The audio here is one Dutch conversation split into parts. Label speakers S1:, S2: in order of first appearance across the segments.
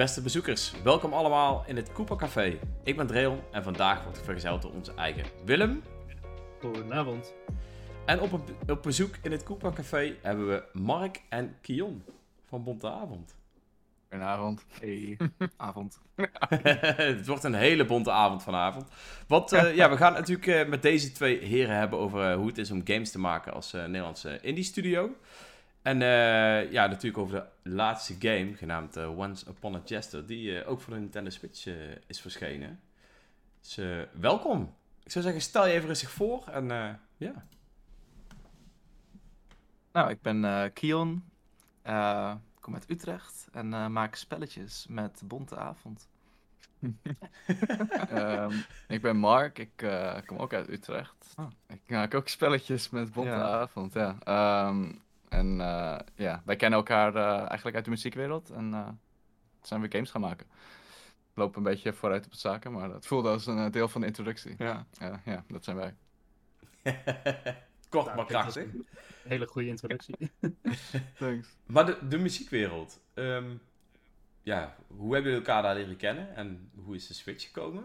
S1: Beste bezoekers, welkom allemaal in het Koopa Café. Ik ben Dreon en vandaag wordt ik vergezeld door onze eigen Willem.
S2: Goedenavond.
S1: En op, een, op bezoek in het Koopa Café hebben we Mark en Kion van Bonte Avond.
S3: Goedenavond. Hey, avond.
S1: het wordt een hele bonte avond vanavond. Want eh, ja, we gaan het natuurlijk eh, met deze twee heren hebben over eh, hoe het is om games te maken als eh, Nederlandse indie studio. En eh, ja, natuurlijk over de laatste game, genaamd eh, Once Upon a Jester, die eh, ook voor de Nintendo Switch eh, is verschenen. Dus welkom. Ik zou zeggen, stel je even rustig voor en eh, ja.
S3: Nou, ik ben eh, Kion. Eh, ik kom uit Utrecht en eh, maak spelletjes met Bonte Avond.
S4: Ehm, ik ben Mark, ik eh, kom ook uit Utrecht.
S3: Ah.
S4: Ik maak ook spelletjes met Bonte
S3: Ja.
S4: Avond, ja. Ehm, en eh, ja, wij kennen elkaar eh, eigenlijk uit de muziekwereld en eh, zijn we games gaan maken. Lopen een beetje vooruit op de zaken, maar het voelde als een deel van de introductie.
S3: Ja.
S4: Ja, ja, dat zijn wij.
S1: Kort
S2: Nou,
S1: maar krachtig.
S2: een Hele goede introductie.
S4: Thanks.
S1: Maar de, de muziekwereld, ehm, ja, hoe hebben jullie elkaar daar leren kennen en hoe is de Switch gekomen?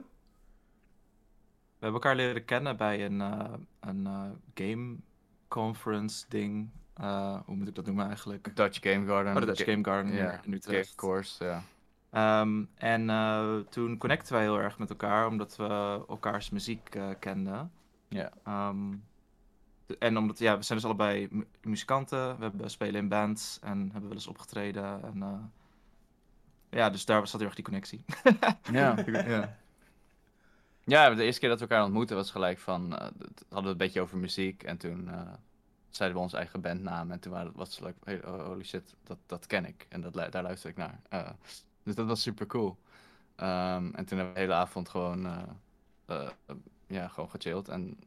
S3: We hebben elkaar leren kennen bij een, eh, een eh, game conference ding. Eh, hoe moet ik dat noemen eigenlijk?
S4: Dutch Game Garden.
S3: Oh, de Dutch
S4: Ga-
S3: Game Garden
S4: Ja,
S3: in
S4: Game
S3: Utrecht.
S4: Course, ja.
S3: Ehm, en eh, toen connecten wij heel erg met elkaar, omdat we elkaars muziek eh, kenden.
S4: Ja.
S3: Ehm, en omdat, ja, we zijn dus allebei mu- muzikanten, we hebben spelen in bands en hebben wel eens opgetreden. En, eh, ja, dus daar zat heel erg die connectie.
S4: Ja.
S3: ja.
S4: Ja, de eerste keer dat we elkaar ontmoetten was gelijk van, hadden we een beetje over muziek en toen eh, zeiden we onze eigen bandnaam en toen waren, was het like, hey, oh, holy shit, dat, dat ken ik en dat, daar luister ik naar. Eh, dus dat was super cool. Ehm, en toen hebben we de hele avond gewoon, eh, eh, eh, ja, gewoon gechilled en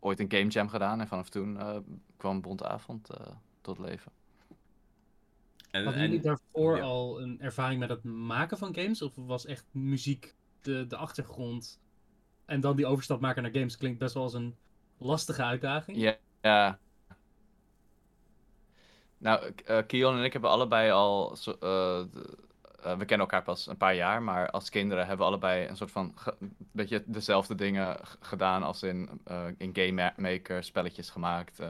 S4: ooit een game jam gedaan en vanaf toen eh, kwam Bonte Avond eh, tot leven.
S1: En,
S2: Hadden jullie daarvoor
S1: ja.
S2: al een ervaring met het maken van games? Of was echt muziek de, de achtergrond? En dan die overstap maken naar games klinkt best wel als een lastige uitdaging.
S4: Ja, ja. Nou, eh, Kion en ik hebben allebei al. eh, eh, we kennen elkaar pas een paar jaar, maar als kinderen hebben we allebei een soort van. beetje dezelfde dingen gedaan als in, in Game Ma- Maker, spelletjes gemaakt,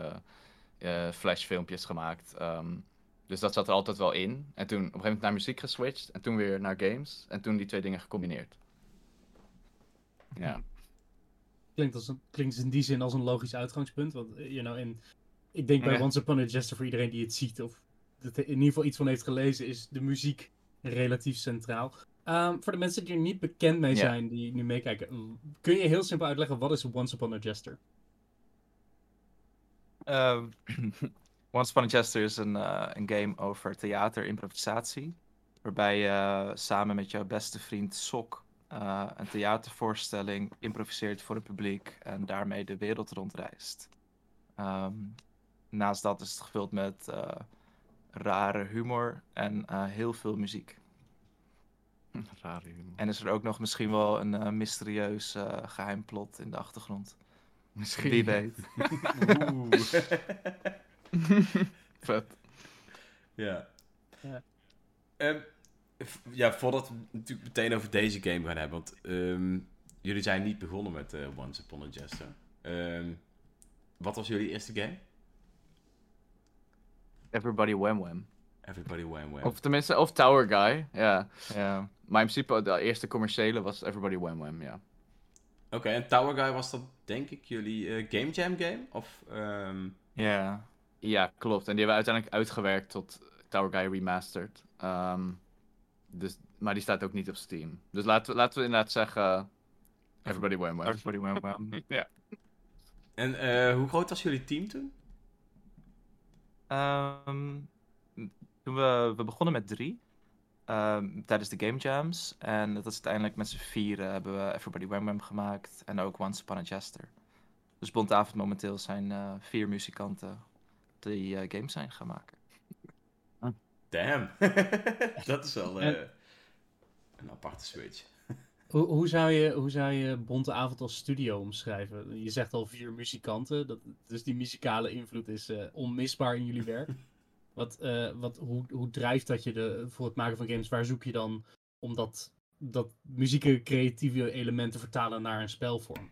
S4: flashfilmpjes gemaakt. ehm, dus dat zat er altijd wel in. En toen op een gegeven moment naar muziek geswitcht en toen weer naar games. En toen die twee dingen gecombineerd. Ja.
S2: Klinkt, als een, klinkt dus in die zin als een logisch uitgangspunt. Want you know, in, ik denk bij
S4: Ja.
S2: Once Upon a Jester voor iedereen die het ziet of dat in ieder geval iets van heeft gelezen, is de muziek relatief centraal. Ehm, voor de mensen die er niet bekend mee
S4: Ja.
S2: zijn, die nu meekijken, kun je heel simpel uitleggen wat is Once Upon a Jester?
S3: Ehm, Once Upon a Jester is een, eh, een game over theaterimprovisatie. Waarbij je eh, samen met jouw beste vriend Sok eh, een theatervoorstelling improviseert voor het publiek en daarmee de wereld rondreist. Ehm, naast dat is het gevuld met eh, rare humor en eh, heel veel muziek.
S4: Rare humor.
S3: En is er ook nog misschien wel een eh, mysterieus eh, geheim plot in de achtergrond.
S4: Misschien.
S3: Wie weet.
S1: Oeh.
S4: Vet.
S1: ja.
S2: Ja.
S1: Ehm, ja, voordat we natuurlijk meteen over deze game gaan hebben, want ehm, jullie zijn niet begonnen met eh, Once Upon a Jester. Ehm, wat was jullie eerste game?
S4: Everybody Wham Wham.
S1: Everybody Wham Wham.
S4: Of tenminste, of Tower Guy, ja.
S3: Ja.
S4: Maar in principe, de eerste commerciële was Everybody Wham Wham, ja.
S1: Oké, en Tower Guy was dat denk ik jullie eh, Game Jam game? Of, ehm,
S3: Ja.
S4: Ja, klopt. En die hebben we uiteindelijk uitgewerkt tot Tower Guy Remastered. Ehm, dus, maar die staat ook niet op Steam. Dus laten we, laten we inderdaad zeggen... Everybody Wham Wham.
S3: Everybody went wham.
S4: Ja.
S1: en eh, hoe groot was jullie team toen?
S3: Ehm, toen we, we begonnen met drie. ehm, tijdens de game jams. En dat is uiteindelijk met z'n vieren hebben we Everybody Wham Wham gemaakt. En ook Once Upon a Jester. Dus Bondavond momenteel zijn eh, vier muzikanten die eh, games zijn gaan maken.
S1: Damn. dat is wel eh,
S2: En-
S1: een aparte switch.
S2: Hoe, hoe, zou je, hoe zou je Bonte Avond als studio omschrijven? Je zegt al vier muzikanten, dat, dus die muzikale invloed is eh, onmisbaar in jullie werk. Wat, eh, wat, hoe, hoe drijft dat je de, voor het maken van games? Waar zoek je dan om dat, dat muzieke creatieve elementen vertalen naar een spelvorm?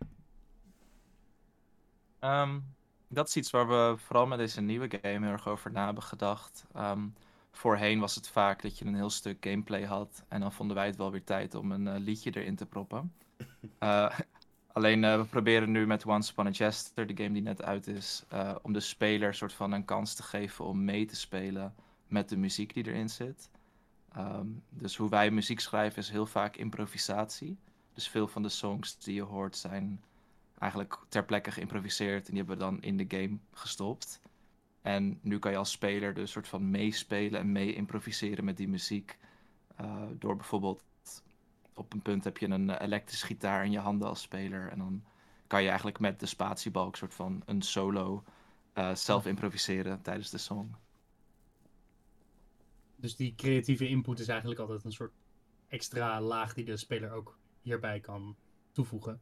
S3: Ehm, dat is iets waar we vooral met deze nieuwe game heel erg over na hebben gedacht. Ehm, voorheen was het vaak dat je een heel stuk gameplay had. En dan vonden wij het wel weer tijd om een eh, liedje erin te proppen. Eh, alleen eh, we proberen nu met Once Upon a Jester, de game die net uit is, om de speler soort van een kans te geven om mee te spelen met de muziek die erin zit. Ehm, dus hoe wij muziek schrijven is heel vaak improvisatie. Dus veel van de songs die je hoort zijn eigenlijk ter plekke geïmproviseerd en die hebben we dan in de game gestopt. En nu kan je als speler dus soort van meespelen en mee improviseren met die muziek. Eh, door bijvoorbeeld op een punt heb je een eh, elektrische gitaar in je handen als speler. En dan kan je eigenlijk met de spatiebalk soort van een solo eh, zelf improviseren tijdens de song.
S2: Dus die creatieve input is eigenlijk altijd een soort extra laag die de speler ook hierbij kan toevoegen.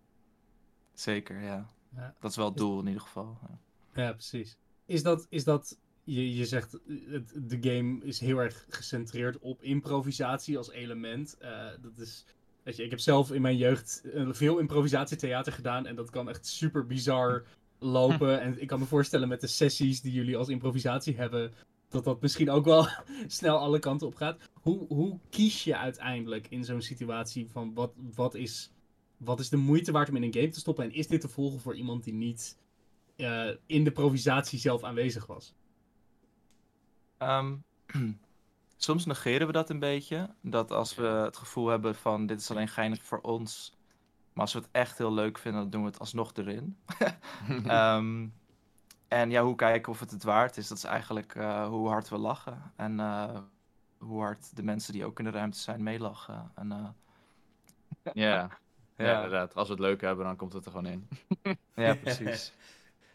S3: Zeker, ja.
S2: Ja.
S3: Dat is wel het doel in ieder geval. Ja.
S2: Ja, precies. Is dat, is dat je, je zegt, eh, de game is heel erg gecentreerd op improvisatie als element. Eh, dat is, weet je, ik heb zelf in mijn jeugd eh, veel improvisatietheater gedaan en dat kan echt super bizar lopen. En ik kan me voorstellen met de sessies die jullie als improvisatie hebben, dat dat misschien ook wel snel alle kanten op gaat. Hoe, hoe kies je uiteindelijk in zo'n situatie van wat, wat, is, wat is de moeite waard om in een game te stoppen? En is dit te volgen voor iemand die niet eh, in de improvisatie zelf aanwezig was?
S3: Ehm, soms negeren we dat een beetje. Dat als we het gevoel hebben van dit is alleen geinig voor ons. Maar als we het echt heel leuk vinden, dan doen we het alsnog erin. Ehm, en ja, hoe kijken of het het waard is, dat is eigenlijk eh, hoe hard we lachen. En eh, hoe hard de mensen die ook in de ruimte zijn meelachen. En, eh,
S4: Ja, ja,
S3: ja,
S4: inderdaad. Als we het leuk hebben, dan komt het er gewoon in.
S3: ja, precies.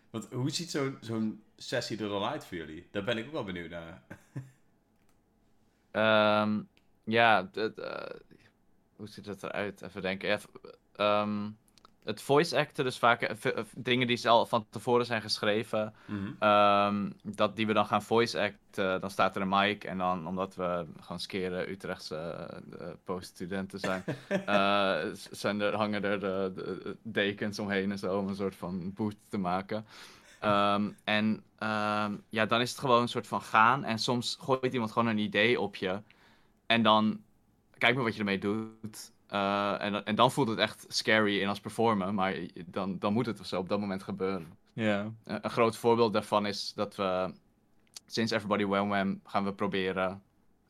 S1: Want hoe ziet zo'n sessie er dan uit voor jullie? Daar ben ik ook wel benieuwd naar.
S4: Ehm, ja, eh, hoe ziet het eruit? Even denken. V- ehm, het voice acten, dus vaak eh, eh, dingen die al van tevoren zijn geschreven,
S1: Mhm.
S4: ehm, dat die we dan gaan voice acten. Dan staat er een mic en dan, omdat we gewoon skeren Utrechtse uh, poststudenten zijn, zijn er, hangen er de, de dekens omheen en zo om een soort van boot te maken. Ehm, en ehm, ja, dan is het gewoon een soort van gaan. En soms gooit iemand gewoon een idee op je. En dan kijk maar wat je ermee doet. Eh, en, dan- en dan voelt het echt scary in als performer. Maar dan, dan moet het zo op dat moment gebeuren.
S3: Ja.
S4: Eh, een groot voorbeeld daarvan is dat we sinds Everybody Wham Wham gaan we proberen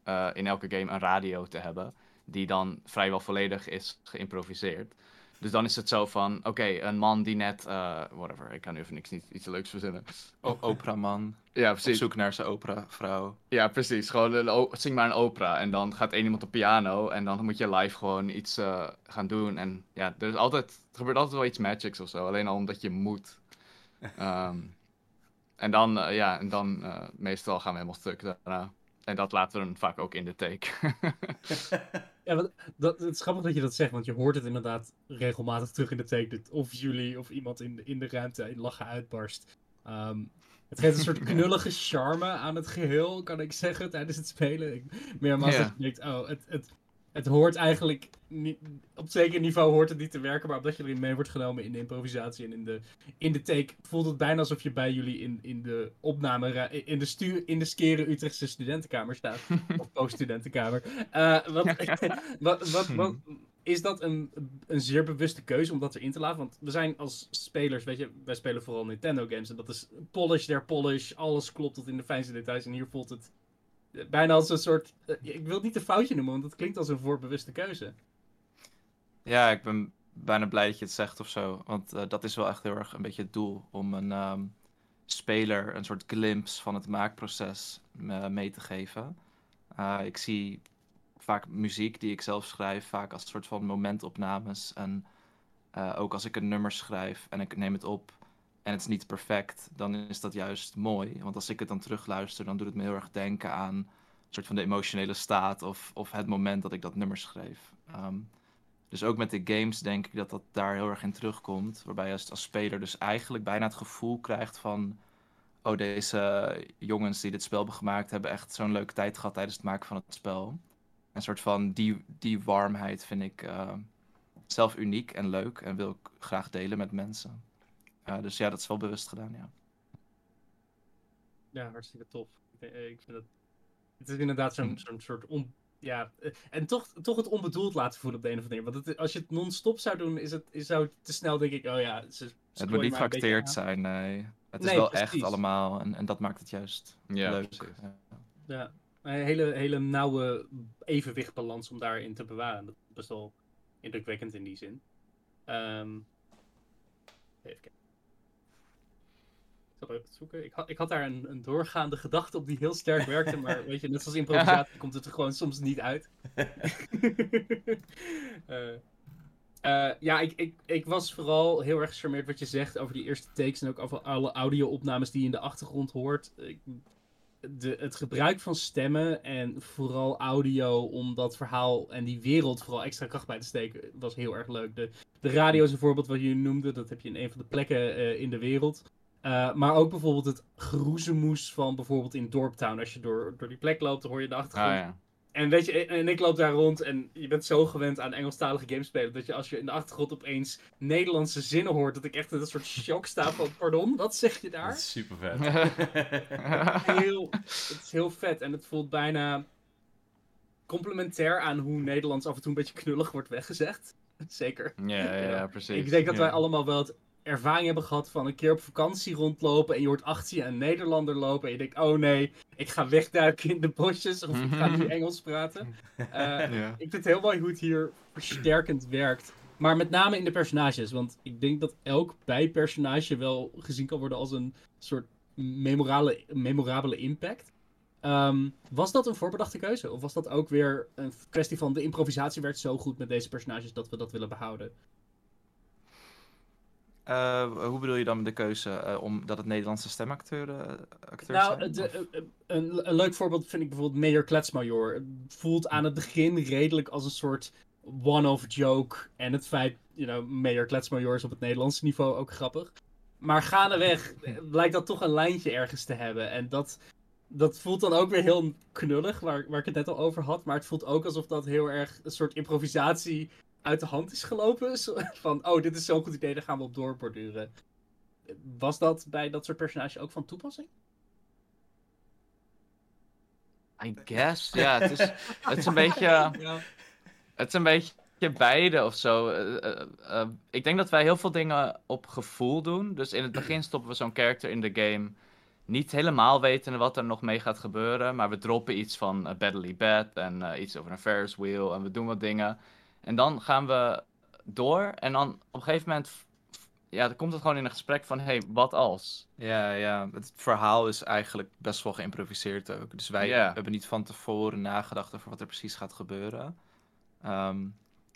S4: eh, in elke game een radio te hebben. Die dan vrijwel volledig is geïmproviseerd. Dus dan is het zo van, oké, een man die net, eh, whatever, ik kan nu even niks niet, iets leuks verzinnen.
S3: Operaman.
S4: Ja,
S3: Op
S4: precies.
S3: zoek naar zijn operavrouw.
S4: Ja, precies. Gewoon een o- zing maar een opera. En dan gaat één iemand op piano. En dan moet je live gewoon iets eh, gaan doen. En ja, er, is altijd, er gebeurt altijd wel iets magics of zo. Alleen al omdat je moet. Ehm, en dan, eh, ja, en dan eh, meestal gaan we helemaal stuk daarna. En dat laten we dan vaak ook in de take.
S2: Ja, want dat, het is grappig dat je dat zegt, want je hoort het inderdaad regelmatig terug in de take. dat Of jullie of iemand in, de- in de ruimte in lachen uitbarst. Ehm, het geeft een soort knullige charme aan het geheel, kan ik zeggen, tijdens het spelen. Ik, meermaals
S4: Ja.
S2: dat je denkt, oh, het, het, het hoort eigenlijk niet, op zeker niveau hoort het niet te werken, maar omdat je erin mee wordt genomen in de improvisatie en in de, in de take, voelt het bijna alsof je bij jullie in, in de opname, in de, stu, in de skere Utrechtse studentenkamer staat. of poststudentenkamer. Eh wat, wat, wat, wat, is dat een, een zeer bewuste keuze om dat erin te laten? Want we zijn als spelers, weet je, wij spelen vooral Nintendo games en dat is polish der polish, alles klopt tot in de fijnste details en hier voelt het bijna als een soort, eh, ik wil het niet een foutje noemen, want het klinkt als een voorbewuste keuze.
S3: Ja, ik ben bijna blij dat je het zegt of zo. Want eh, dat is wel echt heel erg een beetje het doel. Om een ehm, speler een soort glimpse van het maakproces eh, mee te geven. Ik zie vaak muziek die ik zelf schrijf, vaak als een soort van momentopnames. En ook als ik een nummer schrijf en ik neem het op en het is niet perfect, dan is dat juist mooi. Want als ik het dan terugluister, dan doet het me heel erg denken aan een soort van de emotionele staat of, of het moment dat ik dat nummer schreef. Ehm, dus ook met de games denk ik dat dat daar heel erg in terugkomt. Waarbij je als, als speler dus eigenlijk bijna het gevoel krijgt van... Oh, deze jongens die dit spel hebben gemaakt hebben echt zo'n leuke tijd gehad tijdens het maken van het spel. Een soort van die, die warmheid vind ik eh, zelf uniek en leuk en wil ik graag delen met mensen. Uh, dus ja, dat is wel bewust gedaan, ja.
S2: Ja, hartstikke tof. Ik, eh, ik vind het... Het is inderdaad zo'n
S3: Mm.
S2: zo'n soort on... Ja, eh, en toch, toch het onbedoeld laten voelen op de een of andere manier. Want het, als je het non-stop zou doen, is het, is, zou het te snel, denk ik, oh ja, ze, ze
S3: Het moet niet geacteerd zijn, nee. Het is
S2: Nee,
S3: wel
S2: precies.
S3: echt allemaal en, en dat maakt het juist
S4: Ja,
S3: leuk.
S4: precies.
S3: Ja.
S2: Ja, een hele, hele nauwe evenwichtbalans om daarin te bewaren. Dat is best wel indrukwekkend in die zin. Ehm, even kijken. Ik zoeken. Ik had, ik had daar een, een doorgaande gedachte op die heel sterk werkte, maar weet je, net zoals improvisatie komt het er gewoon soms niet uit. Eh, eh, ja, ik, ik, ik was vooral heel erg gecharmeerd wat je zegt over die eerste takes en ook over alle audio-opnames die je in de achtergrond hoort. Ik, de, het gebruik van stemmen en vooral audio om dat verhaal en die wereld vooral extra kracht bij te steken, was heel erg leuk. De, de radio is een voorbeeld wat je noemde, dat heb je in een van de plekken eh, in de wereld. Eh, maar ook bijvoorbeeld het geroezemoes van bijvoorbeeld in Dorptown. Als je door, door die plek loopt, dan hoor je de achtergrond.
S4: Ah, ja.
S2: En weet je, en ik loop daar rond en je bent zo gewend aan Engelstalige games spelen, dat je als je in de achtergrond opeens Nederlandse zinnen hoort, dat ik echt in een soort shock sta van, pardon, wat zeg je
S1: Dat
S2: daar?
S1: is super vet.
S2: heel, het is heel vet en het voelt bijna complementair aan hoe Nederlands af en toe een beetje knullig wordt weggezegd. Zeker.
S4: Ja, ja, ja, precies.
S2: Ik denk dat
S3: ja.
S2: wij allemaal wel het ervaring hebben gehad van een keer op vakantie rondlopen en je hoort achter je een Nederlander lopen en je denkt, oh nee, ik ga wegduiken in de bosjes of ik ga nu Engels praten. Eh,
S3: Ja.
S2: ik vind het heel mooi hoe het hier versterkend werkt. Maar met name in de personages. Want ik denk dat elk bijpersonage wel gezien kan worden als een soort memorale, memorabele impact. Ehm, was dat een voorbedachte keuze? Of was dat ook weer een kwestie van de improvisatie werkt zo goed met deze personages dat we dat willen behouden?
S3: Eh, hoe bedoel je dan de keuze? eh, omdat het Nederlandse stemacteuren acteurs
S2: Nou,
S3: zijn?
S2: de- eh, een, een leuk voorbeeld vind ik bijvoorbeeld Mayor Kletsmajor. Het voelt aan het begin redelijk als een soort one-off joke. En het feit, you know, Mayor Kletsmajor is op het Nederlandse niveau ook grappig. Maar gaandeweg eh, blijkt dat toch een lijntje ergens te hebben. En dat, dat voelt dan ook weer heel knullig, waar, waar ik het net al over had. Maar het voelt ook alsof dat heel erg een soort improvisatie uit de hand is gelopen. Van, oh, dit is zo'n goed idee, daar gaan we op doorborduren. Was dat bij dat soort personages ook van toepassing?
S4: I guess, ja. Het is, het is een beetje... Het is een beetje beide of zo. Eh, eh, eh, ik denk dat wij heel veel dingen op gevoel doen. Dus in het begin stoppen we zo'n character in de game. Niet helemaal weten wat er nog mee gaat gebeuren. Maar we droppen iets van Battley Bad en iets over een Ferris wheel. En we doen wat dingen. En dan gaan we door. En dan op een gegeven moment. Ja, dan komt het gewoon in een gesprek van: hey, wat als?
S3: Ja, ja, het verhaal is eigenlijk best wel geïmproviseerd ook. Dus wij hebben niet van tevoren nagedacht over wat er precies gaat gebeuren. Ehm,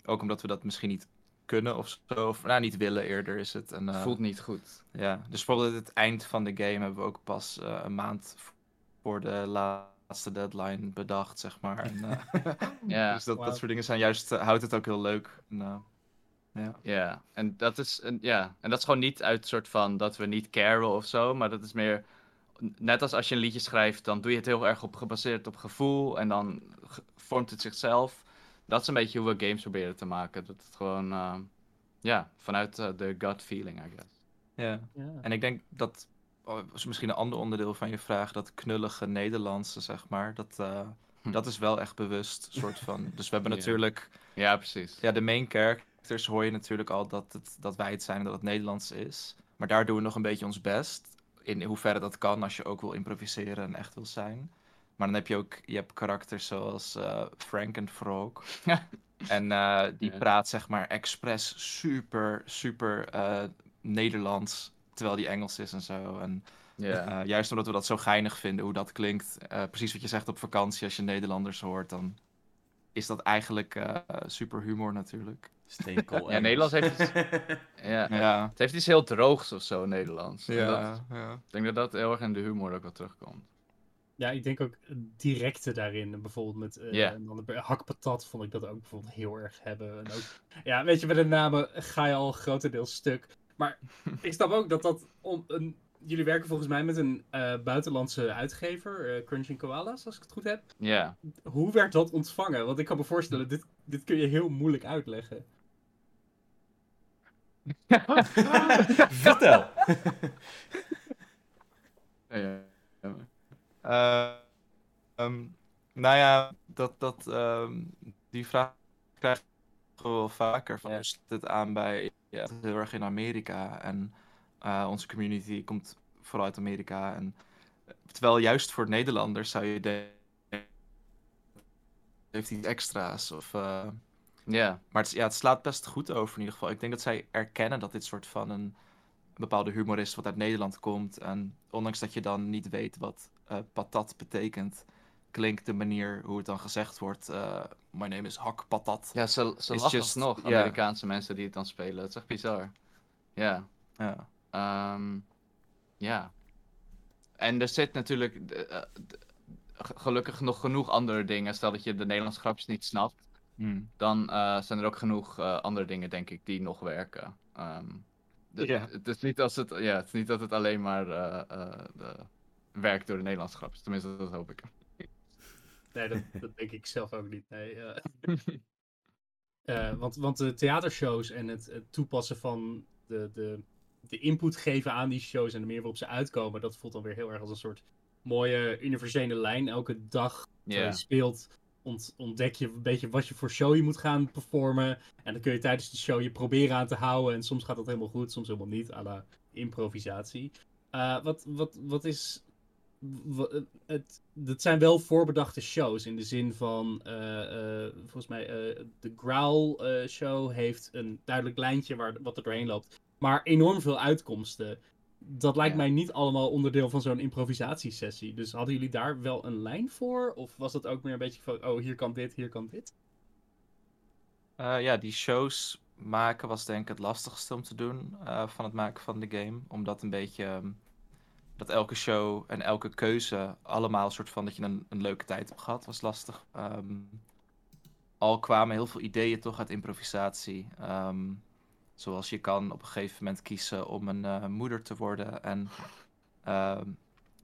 S3: ook omdat we dat misschien niet kunnen of zo. Of nou, niet willen eerder is het. En, eh,
S4: Voelt niet goed.
S3: Ja, dus bijvoorbeeld het eind van de game hebben we ook pas eh, een maand voor de laatste deadline bedacht, zeg maar. En, eh,
S4: Ja.
S3: dus dat, dat soort dingen zijn juist, eh, houdt het ook heel leuk. En, eh, ja.
S4: Ja, en dat is, een, ja. en dat is gewoon niet uit soort van dat we niet caren of zo, maar dat is meer, net als als je een liedje schrijft, dan doe je het heel erg op gebaseerd op gevoel en dan ge- vormt het zichzelf. Dat is een beetje hoe we games proberen te maken. Dat het gewoon, eh, ja, vanuit de gut feeling, I guess.
S3: ja.
S2: Ja.
S3: En ik denk dat, oh, is misschien een ander onderdeel van je vraag, dat knullige Nederlandse, zeg maar, dat, eh,
S4: Hm.
S3: dat is wel echt bewust, soort van. Dus we hebben
S4: Ja.
S3: natuurlijk,
S4: Ja, precies.
S3: ja, de main characters hoor je natuurlijk al dat, het, dat wij het zijn en dat het Nederlands is. Maar daar doen we nog een beetje ons best. In hoeverre dat kan als je ook wil improviseren en echt wil zijn. Maar dan heb je ook, je hebt karakters zoals eh Frank en Frog. en eh, die
S4: Ja.
S3: praat zeg maar expres super, super Nederlands. Terwijl die Engels is en zo. En
S4: Ja.
S3: eh, juist omdat we dat zo geinig vinden, hoe dat klinkt. eh, precies wat je zegt op vakantie, als je Nederlanders hoort, dan is dat eigenlijk eh, super humor natuurlijk.
S1: Steenkool.
S4: Ja, Nederlands heeft iets, ja.
S3: Ja,
S4: Het heeft iets heel droogs of zo, Nederlands. Dat-
S3: ja, ja.
S4: ik denk dat dat heel erg in de humor ook wel terugkomt.
S2: Ja, ik denk ook directe daarin. Bijvoorbeeld met eh
S4: Ja.
S2: een ander- hakpatat vond ik dat ook bijvoorbeeld heel erg hebben. En ook, ja, weet je, met de namen ga je al grotendeels stuk. Maar ik snap ook dat dat een jullie werken volgens mij met een eh, buitenlandse uitgever, eh Crunching Koalas, als ik het goed heb.
S4: Ja.
S2: Hoe werd dat ontvangen? Want ik kan me voorstellen, dit, dit kun je heel moeilijk uitleggen.
S1: Vertel.
S4: Ja, ja.
S3: Eh, ehm, nou ja, dat, dat, ehm, die vraag krijg ik wel vaker. Van, hoe sluit het aan bij ja, heel erg in Amerika? En eh, onze community komt vooral uit Amerika. En, eh, terwijl juist voor Nederlanders zou je denken, heeft iets extra's. Of, eh,
S4: Ja.
S3: maar het, ja, het slaat best goed over in ieder geval. Ik denk dat zij erkennen dat dit soort van een bepaalde humor is wat uit Nederland komt. En ondanks dat je dan niet weet wat patat betekent, klinkt de manier hoe het dan gezegd wordt. eh My name is Hak Patat.
S4: Ja, ze, ze lachen
S3: just-
S4: nog. Amerikaanse mensen die het dan spelen. Het is echt bizar. Ja.
S3: Ja.
S4: Ehm, ja. En er zit natuurlijk eh, gelukkig nog genoeg andere dingen. Stel dat je de Nederlandse grapjes niet snapt,
S3: Hmm.
S4: dan eh, zijn er ook genoeg andere dingen, denk ik, die nog werken.
S3: Ja.
S4: Het is niet als het, ja, het is niet dat het alleen maar werkt door de Nederlandse grapjes. Tenminste, dat hoop ik.
S2: Nee, dat, dat denk ik zelf ook niet. Nee, eh. Eh, want, want de theatershows en het, het toepassen van de, de, de input geven aan die shows en de manier waarop ze uitkomen, dat voelt dan weer heel erg als een soort mooie universele lijn. Elke dag je speelt, ont- ontdek je een beetje wat je voor show je moet gaan performen. En dan kun je tijdens de show je proberen aan te houden. En soms gaat dat helemaal goed, soms helemaal niet, à la improvisatie. Eh, wat, wat, wat is. Het, het zijn wel voorbedachte shows in de zin van. eh, eh, volgens mij, eh, de Growl Show heeft een duidelijk lijntje waar, wat er doorheen loopt. Maar enorm veel uitkomsten. Dat lijkt
S4: Ja.
S2: mij niet allemaal onderdeel van zo'n improvisatiesessie. Dus hadden jullie daar wel een lijn voor? Of was dat ook meer een beetje van, oh, hier kan dit, hier kan dit?
S3: Ja, die shows maken was denk ik het lastigste om te doen van het maken van de game. Omdat een beetje, ehm, dat elke show en elke keuze allemaal een soort van dat je een, een leuke tijd hebt gehad, was lastig. Ehm, al kwamen heel veel ideeën toch uit improvisatie. Ehm, zoals je kan op een gegeven moment kiezen om een eh, moeder te worden en ehm,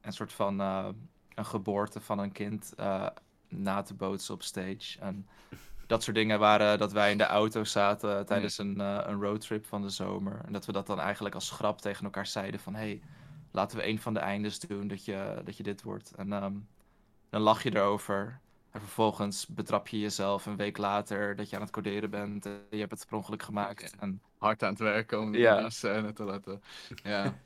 S3: een soort van eh, een geboorte van een kind eh, na te bootsen op stage. En dat soort dingen waren dat wij in de auto zaten tijdens een, eh, een roadtrip van de zomer. En dat we dat dan eigenlijk als grap tegen elkaar zeiden van... hey, laten we een van de eindes doen dat je, dat je dit wordt. En ehm, dan lach je erover. En vervolgens betrap je jezelf een week later dat je aan het coderen bent. En je hebt het per ongeluk gemaakt. En,
S4: Hard aan het werken om
S3: Ja.
S4: die scène te laten. Ja.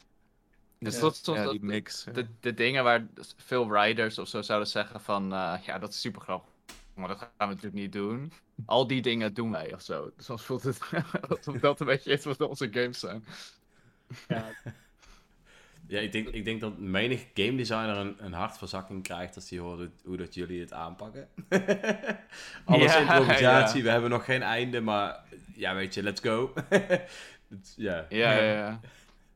S4: Dus
S3: ja, ja,
S4: dat-
S3: die mix.
S4: de, de dingen waar veel wriders of zo zouden zeggen van, eh, ja, dat is super grappig, maar dat gaan we natuurlijk niet doen. Al die dingen doen wij of zo. Dus soms voelt het dat een beetje is wat onze games zijn.
S2: Ja,
S1: Ja, ik denk, ik denk dat menig game designer een, een hartverzakking krijgt als die hoort hoe, hoe dat jullie het aanpakken. Alles
S3: Ja,
S1: improvisatie,
S3: ja.
S1: we hebben nog geen einde, maar ja, weet je, let's go. Ja,
S4: Ja, ja, ja.